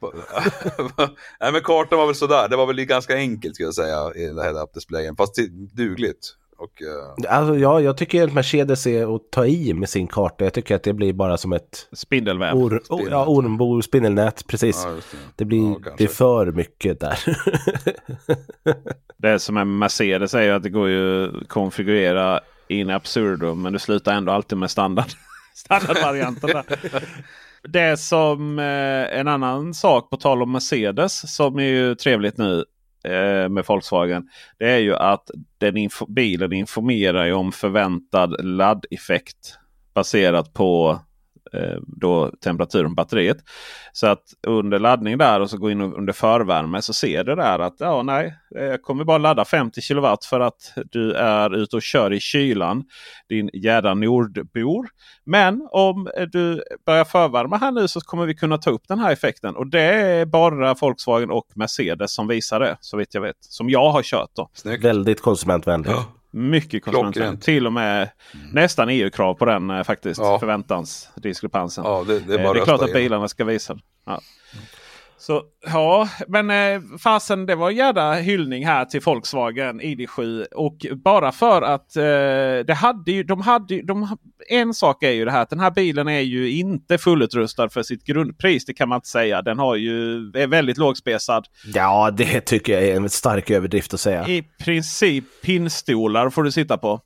Nej men kartan var väl sådär, det var väl ganska enkelt skulle jag säga i den här head-up-displayen. Fast det- dugligt. Och, eh, Alltså, ja, jag tycker att Mercedes är att ta i med sin karta. Jag tycker att det blir bara som ett Spindelväv. or, oh, ja, ormbo, spindelnät. Precis. ja, det. Det blir, Ja, det är för mycket där. Det som är med Mercedes är ju att det går ju att konfigurera in absurdum. Men du slutar ändå alltid med standard standardvarianten. där. Det som eh, en annan sak på tal om Mercedes som är ju trevligt nu eh, med Volkswagen. Det är ju att den inf bilen informerar ju om förväntad laddeffekt baserat på då temperaturen på batteriet. Så att under laddning där och så gå in under förvärme så ser du där att ja, nej, eh, jag kommer bara ladda 50 kW för att du är ute och kör i kylan. Din jädra nordbor. Men om eh, du börjar förvärma här nu så kommer vi kunna ta upp den här effekten. Och det är bara Volkswagen och Mercedes som visar det. Så vitt jag vet. Som jag har kört då. Snyggt. Väldigt konsumentvänligt. Ja. Mycket. Klockrent. Till och med nästan EU-krav på den eh, faktiskt. Ja. Förväntansdiskrepansen. Ja, det, det är Eh, det är klart att igenom. bilarna ska visa. Ja. Så ja, men eh, fasen det var en jävla hyllning här till Volkswagen ID7. Och bara för att eh, det hade ju, de hade ju, de, en sak är ju det här att den här bilen är ju inte fullutrustad för sitt grundpris. Det kan man inte säga. Den har ju, är väldigt lågspesad. Ja, det tycker jag är en stark överdrift att säga. I princip pinnstolar får du sitta på.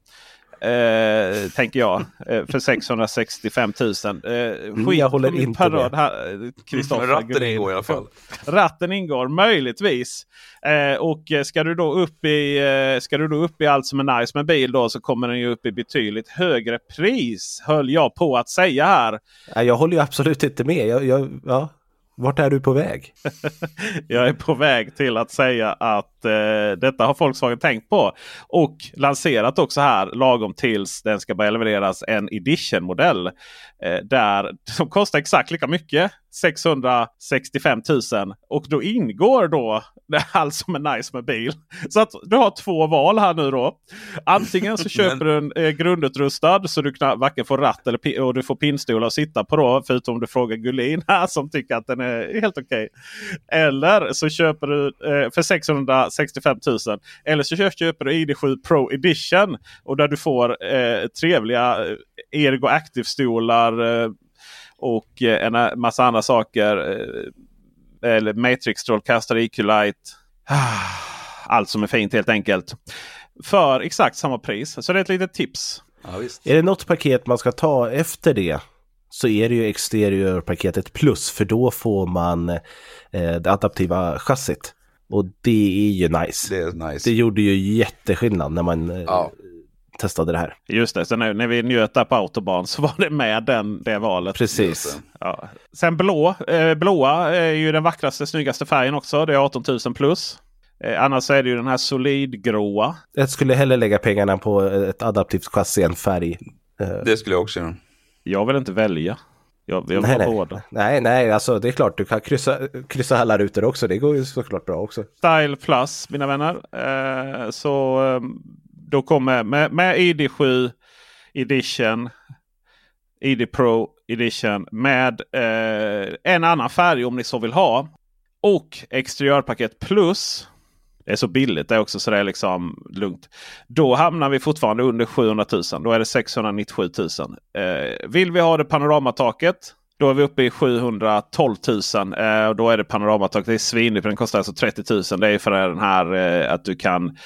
Eh, tänker jag. Eh, för 665 000. Eh, skit jag håller inte parad med. eh, Kristoffer Men ratten ingår i alla fall. Ratten ingår möjligtvis. Eh, och ska du, då upp i, eh, ska du då upp i allt som är nice med bil då så kommer den ju upp i betydligt högre pris. Höll jag på att säga här. Jag håller ju absolut inte med. Jag, jag, ja. Vart är du på väg? Jag är på väg till att säga att eh, detta har Volkswagen tänkt på. Och lanserat också här lagom tills den ska börja levereras en edition-modell. Eh, där som kostar exakt lika mycket. 665 000. Och då ingår då allt som är nice med bil. Så att du har två val här nu då. Antingen så köper du en eh, grundutrustad så du varken får ratt eller och du får pinnstolar att sitta på då. Förutom du frågar Gullin här som tycker att den är helt okej. Eller så köper du eh, för 665 000. Eller så köper, köper du ID7 Pro Edition. Och där du får eh, trevliga eh, Ergo Active-stolar. Eh, och eh, en massa andra saker. Eh, eller Matrix-strålkastare, EQ-light. Allt som är fint helt enkelt. För exakt samma pris. Så det är ett litet tips. Ja, visst. Är det något paket man ska ta efter det så är det ju exteriörpaketet plus för då får man eh, det adaptiva chassit. Och det är ju nice. Det Det, är nice. gjorde ju jätteskillnad när man eh, Ja. Testade det här. Just det, så när, när vi njöt där på Autobahn så var det med den, det valet. Precis. Ja. Sen blå. Eh, blåa är ju den vackraste, snyggaste färgen också. Det är 18 000 plus. Eh, annars är det ju den här solidgråa. Jag skulle hellre lägga pengarna på ett adaptivt chassi än färg. Eh, Det skulle jag också göra. Jag vill inte välja. Jag, jag vill nej, nej. båda. nej, nej, alltså det är klart du kan kryssa, kryssa alla rutor också. Det går ju såklart bra också. Style Plus mina vänner. Eh, så eh, då kommer med, med ID7 Edition. ID Pro Edition med eh, en annan färg om ni så vill ha. Och exteriörpaket plus. Det är så billigt det är också så det är liksom lugnt. Då hamnar vi fortfarande under 700 000. Då är det 697 000. Eh, vill vi ha det panoramataket Då är vi uppe i 712 000. Eh, och då är det panoramataket. Det är svindyrt. Den kostar alltså 30 000. Det är för den här eh, att du kan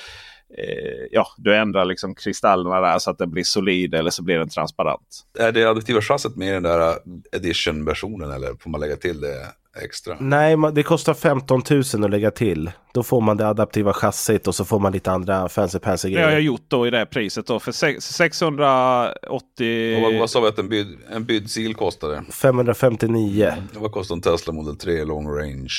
ja, du ändrar liksom kristallerna där så att den blir solid eller så blir den transparent. Är det adaptiva chassit med i den där edition-versionen eller får man lägga till det extra? Nej, det kostar 15 000 att lägga till. Då får man det adaptiva chassit och så får man lite andra fancy pansy grejer. Det har jag gjort då i det priset då för 680... Och vad, vad sa vi att en, byd, en byddsil kostade? 559. Vad kostar en Tesla Model 3 long range?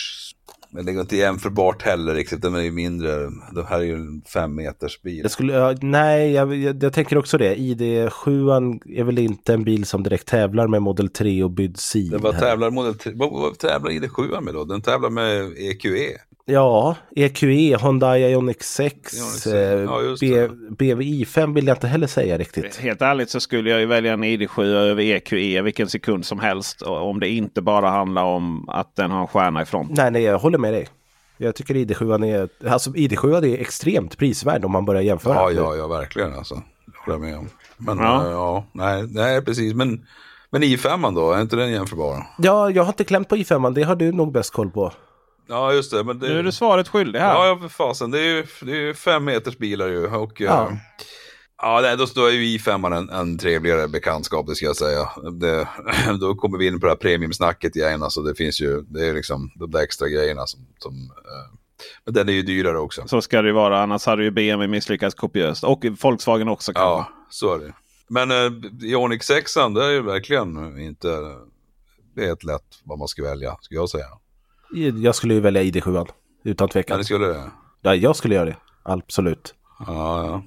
Men det är inte jämförbart heller riktigt. Den är ju mindre. Det här är ju en fem meters bil. Jag skulle, nej, jag, jag, jag, tänker också det. ID7 är väl inte en bil som direkt tävlar med Model 3 och bydd Det Vad tävlar Model 3? Vad, vad tävlar ID7 med då? Den tävlar med EQE. Ja, EQE, Honda Ioniq 6, Ioniq ja, BVI 5 vill jag inte heller säga riktigt. Helt ärligt så skulle jag ju välja en ID7 över EQE vilken sekund som helst. Om det inte bara handlar om att den har en stjärna i fronten. Nej, nej, jag håller med dig. Jag tycker ID7 är, alltså ID7 är extremt prisvärd om man börjar jämföra. Ja, ja, ja, verkligen alltså. Det håller jag med om. Men ja, äh, ja nej, nej, precis. Men, men i5 då, är inte den jämförbar? Ja, jag har inte klämt på i5, det har du nog bäst koll på. Ja, just det. Men det... Nu är du svaret skyldig här. Ja, för fasen. Det är ju, det är ju fem meters bilar ju. Och, ja. Ja, då, då är ju i5 en, en trevligare bekantskap, det ska jag säga. Det, då kommer vi in på det här premiumsnacket igen. Alltså det finns ju, det är liksom de där extra grejerna som... som eh, men den är ju dyrare också. Så ska det ju vara, annars hade ju BMW misslyckats kopiöst. Och Volkswagen också. Kanske. Ja, så är det. Men eh, Ioniq 6 det är ju verkligen inte... Det är helt lätt vad man ska välja, ska jag säga. Jag skulle ju välja ID7 utan tvekan. Ja, det skulle det? Ja, jag skulle göra det. Absolut. Ja, ja.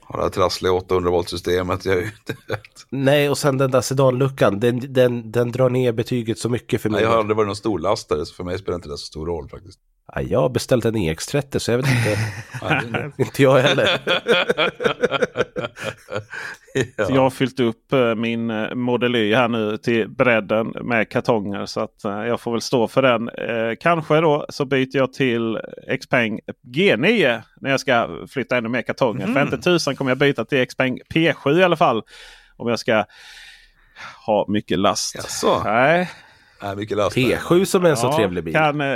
Har det här trassliga 800 volt systemet. Jag inte Nej, och sen den där sedanluckan. Den, den, den drar ner betyget så mycket för mig. Nej, jag har aldrig varit någon storlastare så för mig spelar inte det så stor roll faktiskt. Ja, jag har beställt en EX30 så jag vet inte. inte jag heller. ja. Jag har fyllt upp eh, min eh, Model Y här nu till bredden med kartonger. Så att eh, jag får väl stå för den. Kanske då så byter jag till Xpeng G9 när jag ska flytta ännu mer kartonger. Mm. För inte tusan kommer jag byta till Xpeng P7 i alla fall. Om jag ska ha mycket last. Jaså? Nej. Nej, mycket last. P7 som är en så ja, trevlig bil. Kan, eh,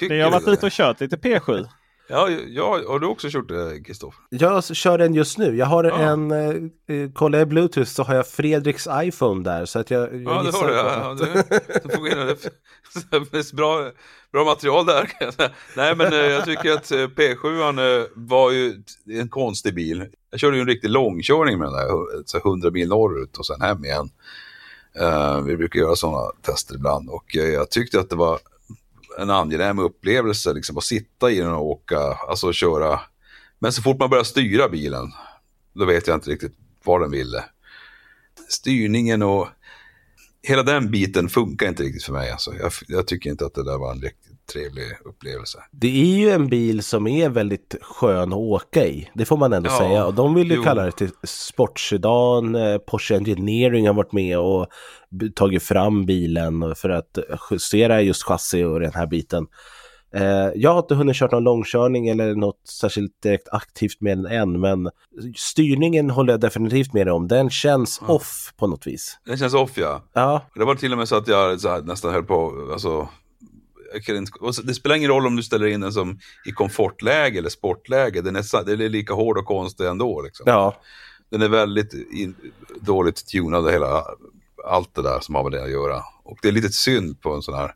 jag har varit ute och kört lite P7. Ja, ja, har du också kört det Kristoffer? Jag kör den just nu. Jag har ja. en, eh, eh kollar jag Bluetooth så har jag Fredriks iPhone där. Så att jag, jag ja, det har du. Ja, du, du får in det. bra, bra material där. Nej, men eh, jag tycker att eh, P7 eh, var ju en konstig bil. Jag körde ju en riktig långkörning med den där, så 100 mil norrut och sen hem igen. Eh, vi brukar göra sådana tester ibland och eh, jag tyckte att det var en angenäm upplevelse liksom, att sitta i den och åka, alltså köra. Men så fort man börjar styra bilen, då vet jag inte riktigt vad den ville. Styrningen och hela den biten funkar inte riktigt för mig. Alltså. Jag, jag tycker inte att det där var en riktigt trevlig upplevelse. Det är ju en bil som är väldigt skön att åka i. Det får man ändå ja, säga. Och de vill ju jo. kalla det till sportsedan. Eh, Porsche Engineering har varit med och tagit fram bilen för att justera just chassi och den här biten. Eh, jag har inte hunnit köra någon långkörning eller något särskilt direkt aktivt med den än, men styrningen håller jag definitivt med om. Den känns ja. off på något vis. Den känns off ja. ja. Det var till och med så att jag så här, nästan höll på, alltså det spelar ingen roll om du ställer in den som i komfortläge eller sportläge. Den är, den är lika hård och konstig ändå. Liksom. Ja. Den är väldigt in, dåligt tunad hela allt det där som har med det att göra. Och det är lite synd på en sån här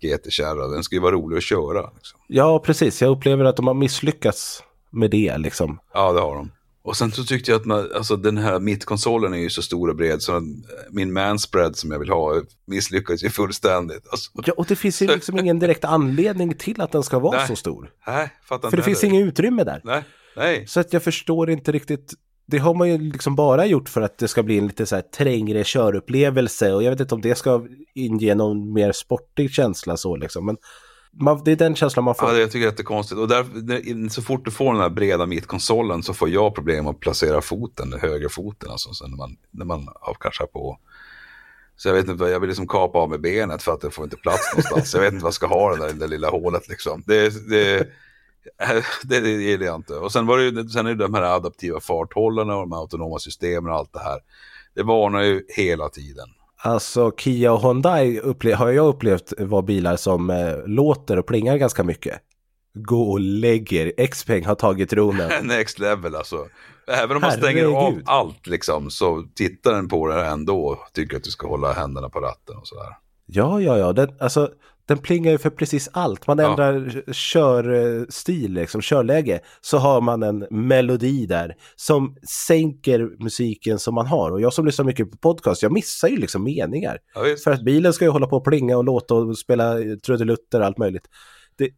GT-kärra. Den ska ju vara rolig att köra. Liksom. Ja, precis. Jag upplever att de har misslyckats med det. Liksom. Ja, det har de. Och sen så tyckte jag att man, alltså den här mittkonsolen är ju så stor och bred så min manspread som jag vill ha misslyckades ju fullständigt. Alltså. Ja, och det finns ju liksom ingen direkt anledning till att den ska vara nej, så stor. Nej, fattar För det finns inget utrymme där. Nej, nej. Så att jag förstår inte riktigt. Det har man ju liksom bara gjort för att det ska bli en lite så här trängre körupplevelse och jag vet inte om det ska inge någon mer sportig känsla så liksom. Men man, det är den känslan man får. Ja, jag tycker att det är konstigt. Och där, så fort du får den här breda mittkonsolen så får jag problem att placera foten, högerfoten. Alltså, så när, man, när man har på. Så jag vet inte, jag vill liksom kapa av med benet för att det får inte plats någonstans. jag vet inte vad jag ska ha det där, det lilla hålet liksom. Det, det, det, det gillar jag inte. Och sen, var det, sen är det de här adaptiva farthållarna och de autonoma systemen och allt det här. Det varnar ju hela tiden. Alltså Kia och Hyundai har jag upplevt var bilar som eh, låter och plingar ganska mycket. Gå och lägger. Xpeng har tagit tronen. Next level alltså. Även om man stänger av Herregud. allt liksom så tittar den på det ändå och tycker att du ska hålla händerna på ratten och sådär. Ja, ja, ja. Den, alltså, den plingar ju för precis allt. Man Ja. ändrar körstil, liksom, körläge. Så har man en melodi där som sänker musiken som man har. Och jag som lyssnar mycket på podcast, jag missar ju liksom meningar. Ja. För att bilen ska ju hålla på och plinga och låta och spela trudelutter och allt möjligt. Det,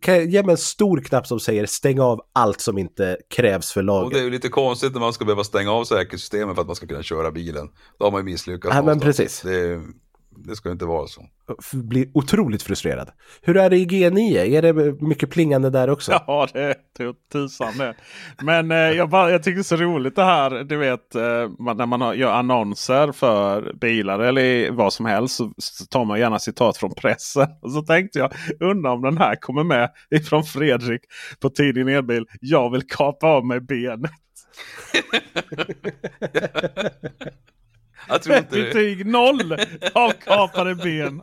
kan ge mig en stor knapp som säger stäng av allt som inte krävs för Och det är laget. ju lite konstigt när man ska behöva stänga av säkerhetssystemet för att man ska kunna köra bilen. Då har man ju misslyckats. Nej, men precis. Det, det ska inte vara så. Blir otroligt frustrerad. Hur är det i G9? Är det mycket plingande där också? Ja, det är tusan det. Men eh, jag, bara, jag tycker det är så roligt det här. Du vet eh, när man har, gör annonser för bilar eller vad som helst så, så tar man gärna citat från pressen. Och så tänkte jag undra om den här kommer med ifrån Fredrik på tidningen Elbil. Jag vill kapa av mig benet. Jag tror inte det. Betyg noll avkapade ben.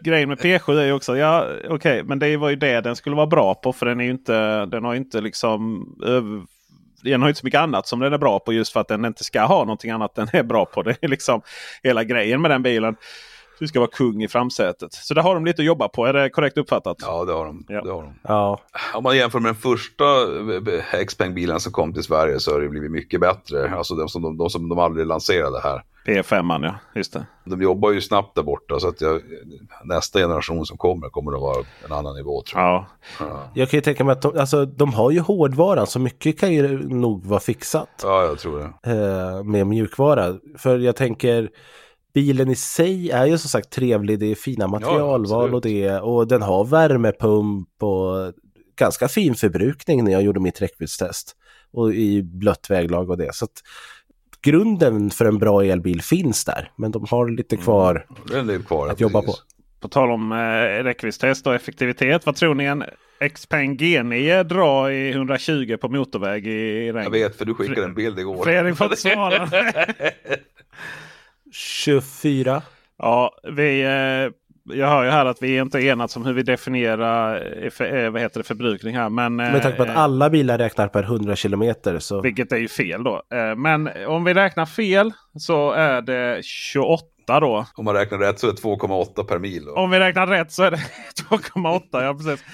Grejen med P7 är ju också, ja okej, men det var ju det den skulle vara bra på. För den är inte, den har inte liksom över, den har ju inte så mycket annat som den är bra på just för att den inte ska ha någonting annat den är bra på. Det är liksom hela grejen med den bilen. Du ska vara kung i framsätet. Så där har de lite att jobba på. Är det korrekt uppfattat? Ja, det har de. Ja. Det har de. Ja, Om man jämför med den första eh, Xpeng-bilen som kom till Sverige så har det blivit mycket bättre. Alltså de som de, de, som de aldrig lanserade här. P5 ja, just det. De jobbar ju snabbt där borta så att jag, nästa generation som kommer kommer att vara en annan nivå tror jag. Ja. Ja, jag kan ju tänka mig att de, alltså, de har ju hårdvaran så mycket kan ju nog vara fixat. ja jag tror det. eh, med mjukvara. För jag tänker, bilen i sig är ju som sagt trevlig, det är fina materialval absolut. och det och den har värmepump och ganska fin förbrukning när jag gjorde mitt räckviddstest. Och i blött väglag och det. Så att grunden för en bra elbil finns där, men de har lite kvar Det är en del kvar. att jobba på. På tal om eh, räckviddstest och effektivitet. Vad tror ni en Xpeng G9 drar i 120 på motorväg i regn? Jag vet för du skickade en bild igår. Fredrik får inte svara. 24. ja, vi, eh, jag hör ju här att vi är inte enats om hur vi definierar eh, eh, vad heter det, förbrukning här. Men, Med tanke på att alla bilar räknar per 100 kilometer så... Vilket är ju fel då. Men om vi räknar fel så är det 28 då. Om man räknar rätt så är det 2,8 per mil. Då. Om vi räknar rätt så är det 2,8. Ja, precis.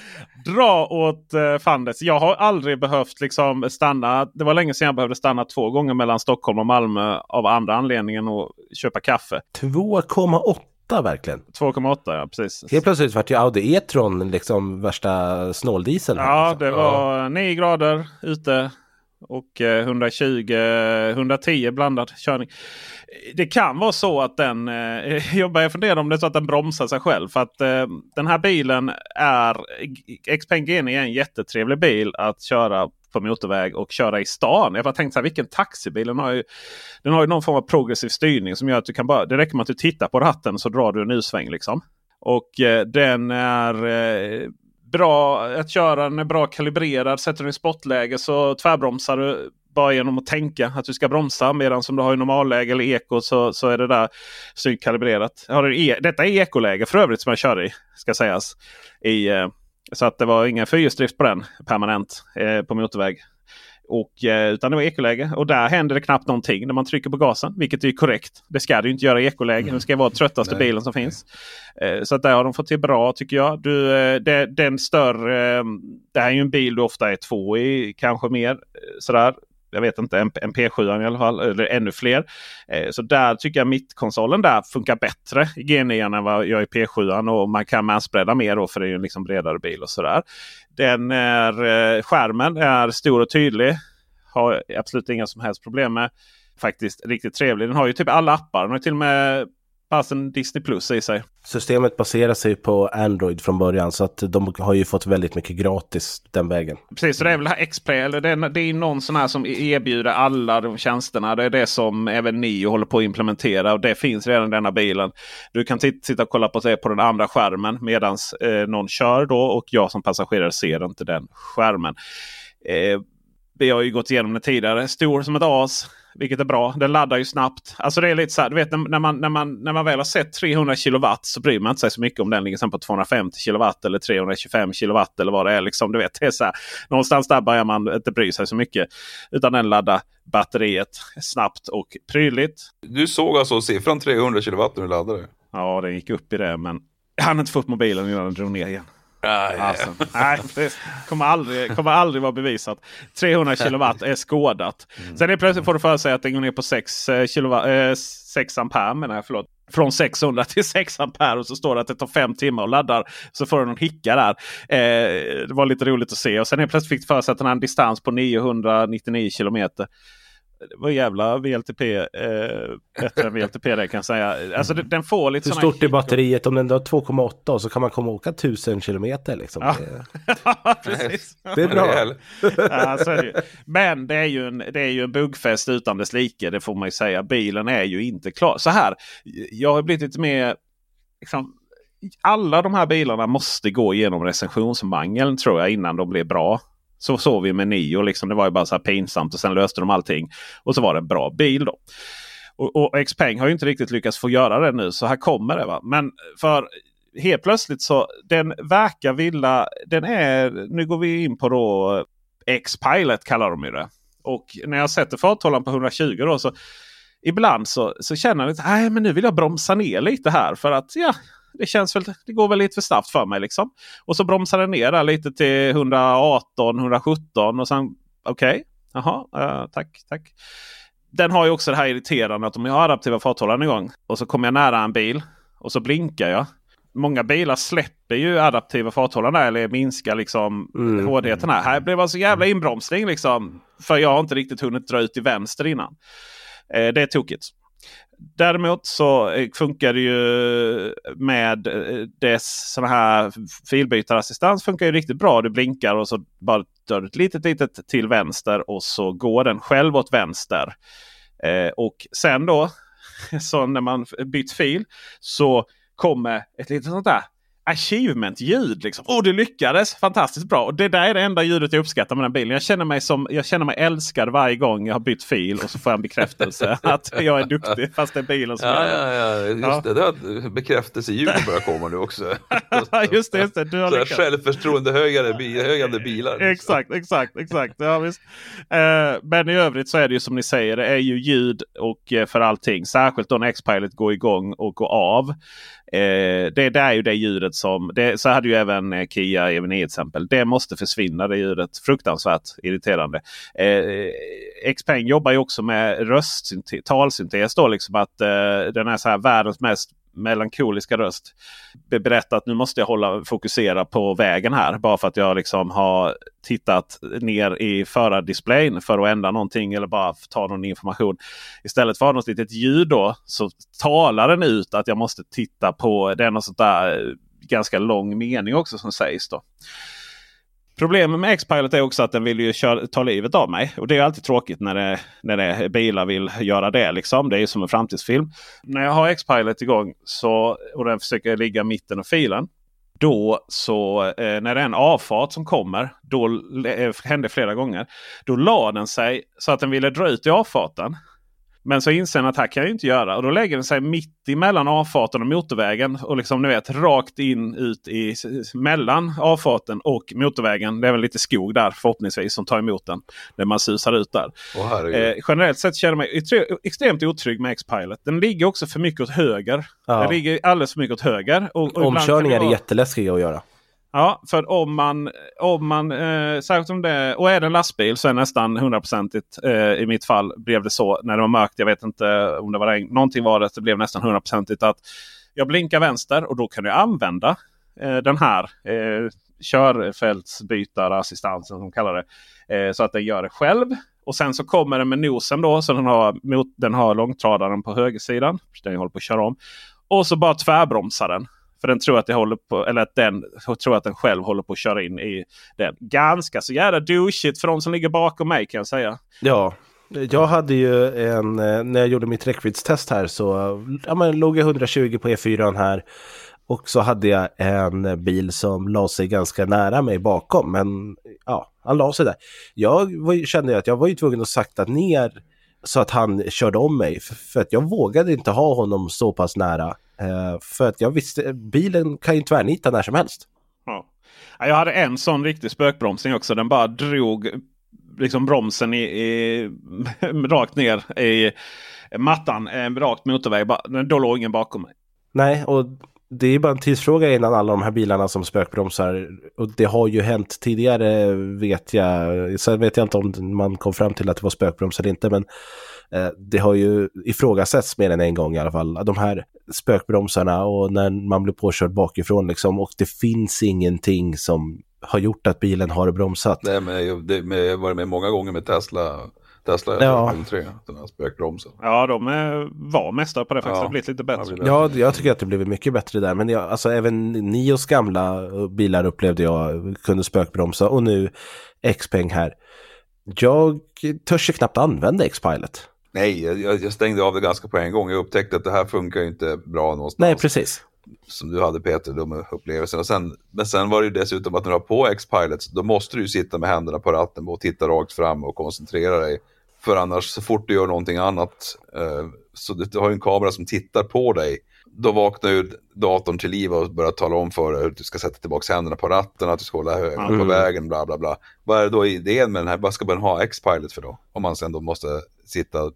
Dra åt eh, Fandes. Jag har aldrig behövt liksom stanna. Det var länge sedan jag behövde stanna två gånger mellan Stockholm och Malmö av andra anledningen att köpa kaffe. 2,8 verkligen. 2,8 ja precis. Helt plötsligt vart ju Audi E-tron liksom värsta snåldieseln. här, Ja, liksom. det var 9 grader ute. Och eh, 120, 110 blandad körning. Det kan vara så att den, eh, jag börjar fundera om det är så att den bromsar sig själv. För att eh, den här bilen är, Xpeng GN är en jättetrevlig bil att köra på motorväg och köra i stan. Jag har tänkt så här, vilken taxibil. Den har, ju, den har ju någon form av progressiv styrning som gör att du kan bara, det räcker med att du tittar på ratten så drar du en U-sväng. Liksom. Och eh, den är eh, bra att köra. Den är bra kalibrerad. Sätter du i spotläge så tvärbromsar du bara genom att tänka att du ska bromsa. Medan som du har i normalläge eller eko så, så är det där snyggt kalibrerat. Har du e Detta är ekoläge för övrigt som jag kör i. Ska sägas. I, eh, så att det var ingen fyrhjulsdrift på den permanent eh, på motorväg. Och, eh, utan det var ekoläge. Och där händer det knappt någonting när man trycker på gasen. Vilket är korrekt. Det ska du inte göra i ekoläge. Det ska vara tröttaste Nej. bilen som finns. Eh, så att där har de fått till bra tycker jag. Du, eh, det, den större, det här är ju en bil du ofta är två i. Kanske mer. Sådär. Jag vet inte, en, en P7 i alla fall. Eller ännu fler. Eh, så där tycker jag mittkonsolen där funkar bättre i G9 än vad jag i P7. Och man kan manspreada mer då för det är ju en liksom bredare bil och sådär. Den är, eh, skärmen är stor och tydlig. Har absolut inga som helst problem med. Faktiskt riktigt trevlig. Den har ju typ alla appar. Den har till och med passen Disney Plus i sig. Systemet baserar sig på Android från början så att de har ju fått väldigt mycket gratis den vägen. Precis, så det är väl det här Xplay. Eller det, är, det är någon sån här som erbjuder alla de tjänsterna. Det är det som även Nio håller på att implementera. Och det finns redan i denna bilen. Du kan titta, sitta och kolla på det på den andra skärmen medan eh, någon kör då. Och jag som passagerare ser inte den skärmen. Eh, vi har ju gått igenom det tidigare. Stor som ett as. Vilket är bra. Den laddar ju snabbt. Alltså det är lite så här, du vet när man, när, man, när man väl har sett 300 kilowatt så bryr man inte sig så mycket om den ligger på 250 kilowatt eller 325 kilowatt eller vad det är. Liksom, du vet, det är så här, någonstans där börjar man inte bry sig så mycket. Utan den laddar batteriet snabbt och prydligt. Du såg alltså siffran 300 kilowatt när du laddade? Ja, den gick upp i det men jag hann inte få upp mobilen innan den drog ner igen. Nej, Alltså, nej, det kommer aldrig, kommer aldrig vara bevisat. 300 kilowatt är skådat. Mm. Sen är plötsligt får du för sig att den går ner på 6, kilowatt, eh, 6 ampere. Menar jag, förlåt. Från 600 till 6 ampere och så står det att det tar 5 timmar att ladda. Så får du någon hicka där. Eh, det var lite roligt att se. Och sen är plötsligt fick du för sig att den har en distans på 999 kilometer. Det var jävla VLTP. Eh, bättre än VLTP det kan jag säga. Alltså den får lite Hur stort är batteriet? Om den har 2,8 och så kan man komma och åka 1000 kilometer. Liksom. Ja. Precis. det är bra. Rejäl. Ja, så är det ju. Men det är ju en, det är ju en buggfest utan dess like. Det får man ju säga. Bilen är ju inte klar. Så här. Jag har blivit lite mer... Liksom, alla de här bilarna måste gå igenom recensionsmangeln tror jag innan de blir bra. Så såg vi med Nio. Liksom, det var ju bara så här pinsamt och sen löste de allting. Och så var det en bra bil då. Och, och Xpeng har ju inte riktigt lyckats få göra det nu. Så här kommer det. va. Men för helt plötsligt så den verkar vilja. Den är, nu går vi in på då X-Pilot kallar de ju det. Och när jag sätter farthållaren på 120 då så ibland så, så känner jag att men nu vill jag bromsa ner lite här. För att ja, det känns väl, det går väl lite för snabbt för mig. liksom. Och så bromsar den ner lite till 118, 117 och sen okej. Okay, jaha, eh, tack, tack. Den har ju också det här irriterande att om jag har adaptiva farthållaren igång och så kommer jag nära en bil och så blinkar jag. Många bilar släpper ju adaptiva farthållaren eller minskar liksom Mm. hårdheten här. Här blev alltså jävla inbromsning liksom. För jag har inte riktigt hunnit dra ut till vänster innan. Eh, det är tokigt. Däremot så eh, funkar det ju med eh, dess såna här filbytarassistans funkar ju riktigt bra. Du blinkar och så bara drar du ett litet litet till vänster och så går den själv åt vänster. Eh, och sen då så när man bytt fil så kommer ett litet sånt där achievement-ljud. Liksom. Oh, det lyckades! Fantastiskt bra! Och det där är det enda ljudet jag uppskattar med den bilen. Jag känner mig, som, jag känner mig älskad varje gång jag har bytt fil och så får jag en bekräftelse att jag är duktig fast det är bilen som Ja, det. ja, ja, just Ja. det. det bekräftelseljudet börjar komma nu också. just det, just det. Du har Så. Självförtroendehöjande bilar. Exakt, exakt, exakt. Ja, visst. Eh, men i övrigt så är det ju som ni säger, det är ju ljud och eh, för allting. Särskilt då när X-Pilot går igång och går av. Eh, det, det är ju det ljudet som, det, så hade ju även eh, Kia EV9 till exempel. Det måste försvinna det ljudet. Fruktansvärt irriterande. Eh, Xpeng jobbar ju också med röstsyntes, talsyntes. Då, liksom att eh, den är så här världens mest melankoliska röst berätta att nu måste jag hålla fokusera på vägen här. Bara för att jag liksom har tittat ner i förardisplayen för att ändra någonting eller bara ta någon information. Istället för att ha något litet ljud då så talar den ut att jag måste titta på det är något sånt där eh, ganska lång mening också som sägs. då. Problemet med X-Pilot är också att den vill ju köra, ta livet av mig. Och det är alltid tråkigt när, det, när det, bilar vill göra det. Liksom. Det är ju som en framtidsfilm. När jag har X-Pilot igång så, och den försöker ligga i mitten av filen. Då så eh, när det är en avfart som kommer. Då eh, hände flera gånger. Då la den sig så att den ville dra ut i avfarten. Men så inser den att här kan jag inte göra. Och då lägger den sig mitt emellan avfarten och motorvägen. Och liksom ni vet rakt in ut i mellan avfarten och motorvägen. Det är väl lite skog där förhoppningsvis som tar emot den. När man susar ut där. Herregud. Eh, generellt sett känner jag mig extre- extremt otrygg med X-Pilot. Den ligger också för mycket åt höger. Ja. Den ligger alldeles för mycket åt höger. Och, och Omkörningar är vara- jätteläskiga att göra. Ja, för om man, om man eh, särskilt om det och är det en lastbil så är det nästan hundraprocentigt. Eh, I mitt fall blev det så när det var mörkt. Jag vet inte om det var regn. Någonting var det. Det blev nästan hundraprocentigt att jag blinkar vänster och då kan jag använda eh, den här eh, körfältsbytarassistansen som de kallar det. Eh, så att den gör det själv. Och sen så kommer den med nosen då. Så den har, mot, den har långtradaren på högersidan. Den håller på att köra om. Och så bara tvärbromsar den. För den tror att, det håller på, eller att den tror att den själv håller på att köra in i den. Ganska så jävla douchigt för de som ligger bakom mig kan jag säga. Ja, jag hade ju en, eh, när jag gjorde mitt räckviddstest här så ja, men, låg jag 120 på E4 här. Och så hade jag en bil som la sig ganska nära mig bakom. Men ja, han la sig där. Jag var, kände att jag var ju tvungen att sakta ner så att han körde om mig. För, att jag vågade inte ha honom så pass nära. Eh, för att jag visste, bilen kan ju tvärnita när som helst. Ja. Jag hade en sån riktig spökbromsning också. Den bara drog liksom bromsen i, i rakt ner i mattan. En rakt motorväg. Då låg ingen bakom mig. Nej, och det är bara en tidsfråga innan alla de här bilarna som spökbromsar. Och det har ju hänt tidigare vet jag. Sen vet jag inte om man kom fram till att det var spökbroms eller inte. Men eh, det har ju ifrågasätts mer än en gång i alla fall. De här spökbromsarna och när man blir påkörd bakifrån liksom. Och det finns ingenting som har gjort att bilen har bromsat. Nej, men jag, det, men jag har varit med många gånger med Tesla. Tesla Ja. Model 3, den här spökbromsen. Ja, de var mästare på det faktiskt. Ja. Det har blivit lite bättre. Ja, jag tycker att det blivit mycket bättre där. Men jag, alltså, även Nios gamla bilar upplevde jag kunde spökbromsa. Och nu Xpeng här. Jag törs ju knappt använda X-Pilot. Nej, jag, jag stängde av det ganska på en gång. Jag upptäckte att det här funkar inte bra någonstans. Nej, precis. Som du hade Peter, de upplevelserna. Sen, men sen var det ju dessutom att när du har på X-Pilot, då måste du ju sitta med händerna på ratten och titta rakt fram och koncentrera dig. För annars, så fort du gör någonting annat, eh, så du, du har ju en kamera som tittar på dig, då vaknar ju datorn till liv och börjar tala om för dig hur du ska sätta tillbaka händerna på ratten, att du ska hålla på Mm. vägen, bla bla bla. Vad är då idén med den här? Vad ska man ha X-Pilot för då? Om man sen då måste sitta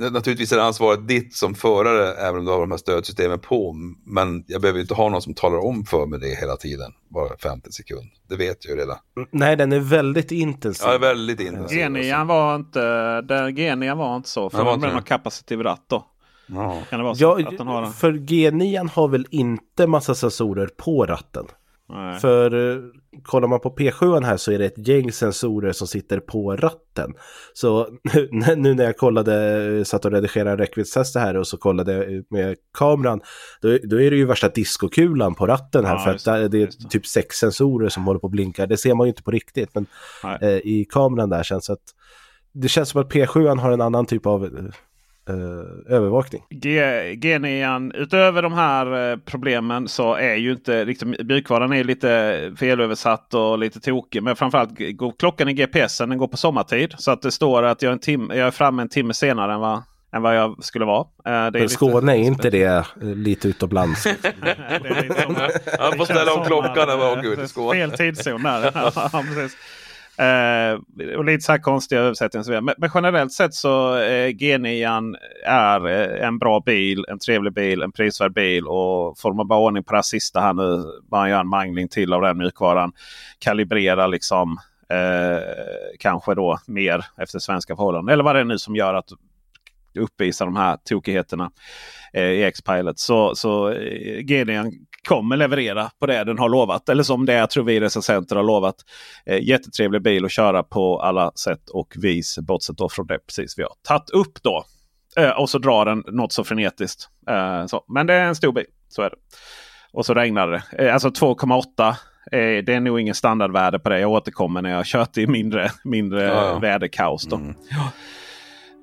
Naturligtvis är det ansvaret ditt som förare, även om du har de här stödsystemen på. Men jag behöver ju inte ha någon som talar om för mig det hela tiden, bara 50 sekund. Det vet jag ju redan. Nej, den är väldigt intensiv. Ja, är väldigt intensivt. G9 var inte, den G9 var inte så. För Den var den inte har kapacitiv ratt då. Ja. Kan det vara så Ja, att den har den? för G9 har väl inte massa sensorer på ratten. Nej. För eh, kollar man på P7 här så är det ett gäng sensorer som sitter på ratten. Så nu, nu när jag kollade, eh, satt och redigerade räckviddstest här och så kollade med kameran, då, då är det ju värsta diskokulan på ratten här Ja, för att det, det är typ sex sensorer som håller på och blinkar. Det ser man ju inte på riktigt, men eh, i kameran där känns det att det känns som att P7 har en annan typ av eh, övervakning. G, G9, utöver de här eh, problemen så är ju inte riktigt mjukvaran är lite felöversatt och lite tokig. Men framförallt går klockan i GPSen den går på sommartid. Så att det står att jag är, en tim, jag är framme en timme senare än vad, än vad jag skulle vara. Eh, det är För lite- Skåne är inte det eh, lite utomlands. det är lite som- Han får ställa om klockan när man åker ut i Skåne. Fel tidszon där. Eh, och lite så här konstiga översättningar. Men, men generellt sett så eh, G9 är eh, en bra bil, en trevlig bil, en prisvärd bil. Och får man bara ordning på det här sista här nu, bara gör en mangling till av den mjukvaran. Kalibrera liksom eh, kanske då mer efter svenska förhållanden. Eller vad det är nu som gör att uppvisa de här tokigheterna eh, i X-Pilot. Så, så eh, GDN kommer leverera på det den har lovat. Eller som det jag tror vi recensenter har lovat. Eh, jättetrevlig bil att köra på alla sätt och vis. Bortsett då från det precis vi har tagit upp då. Eh, och så drar den något så frenetiskt. Eh, så. Men det är en stor bil. Så är det. Och så regnar det. Eh, alltså 2,8. Eh, det är nog ingen standardvärde på det. Jag återkommer när jag kört i mindre, mindre Ja, ja. väderkaos. Mm.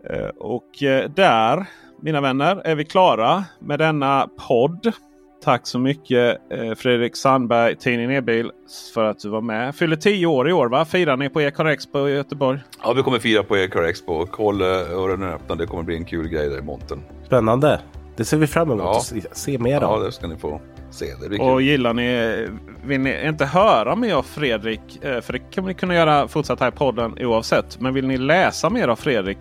Eh, Och eh, där, mina vänner, är vi klara med denna podd. Tack så mycket eh, Fredrik Sandberg, tidningen E-bil, för att du var med. Fyller 10 år i år va? Firar ni på Ecar Expo i Göteborg? Ja, vi kommer fira på Ecar Expo. Håll öronen öppna, det kommer bli en kul grej där i monten. Spännande. Det ser vi fram emot Ja. att se, se mer Ja, av. det ska ni få se. Det blir Och kul. gillar ni, vill ni inte höra mer av Fredrik, eh, för det kommer ni kunna göra fortsatt här i podden oavsett. Men vill ni läsa mer av Fredrik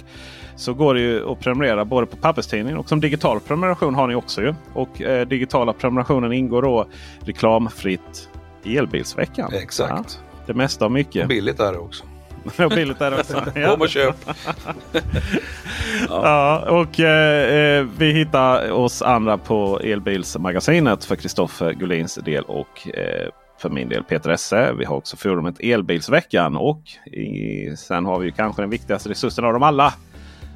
så går det ju att prenumerera både på papperstidningen och som digital prenumeration har ni också ju. Och eh, digitala prenumerationen ingår då reklamfritt i Elbilsveckan. Exakt. Ja, det mesta av mycket. Billigt är det också. Och billigt är det också. Ja. Kom och köp. Ja, och eh, eh, vi hittar oss andra på Elbilsmagasinet för Kristoffer Gullins del och eh, för min del Peter Esse. Vi har också forumet Elbilsveckan och i, sen har vi ju kanske den viktigaste resursen av dem alla.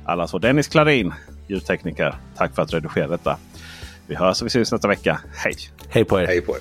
Alla så Dennis Klarin, ljudtekniker. Tack för att du redigerade detta. Vi hörs och vi ses nästa vecka. Hej! Hej på er. Hej på er.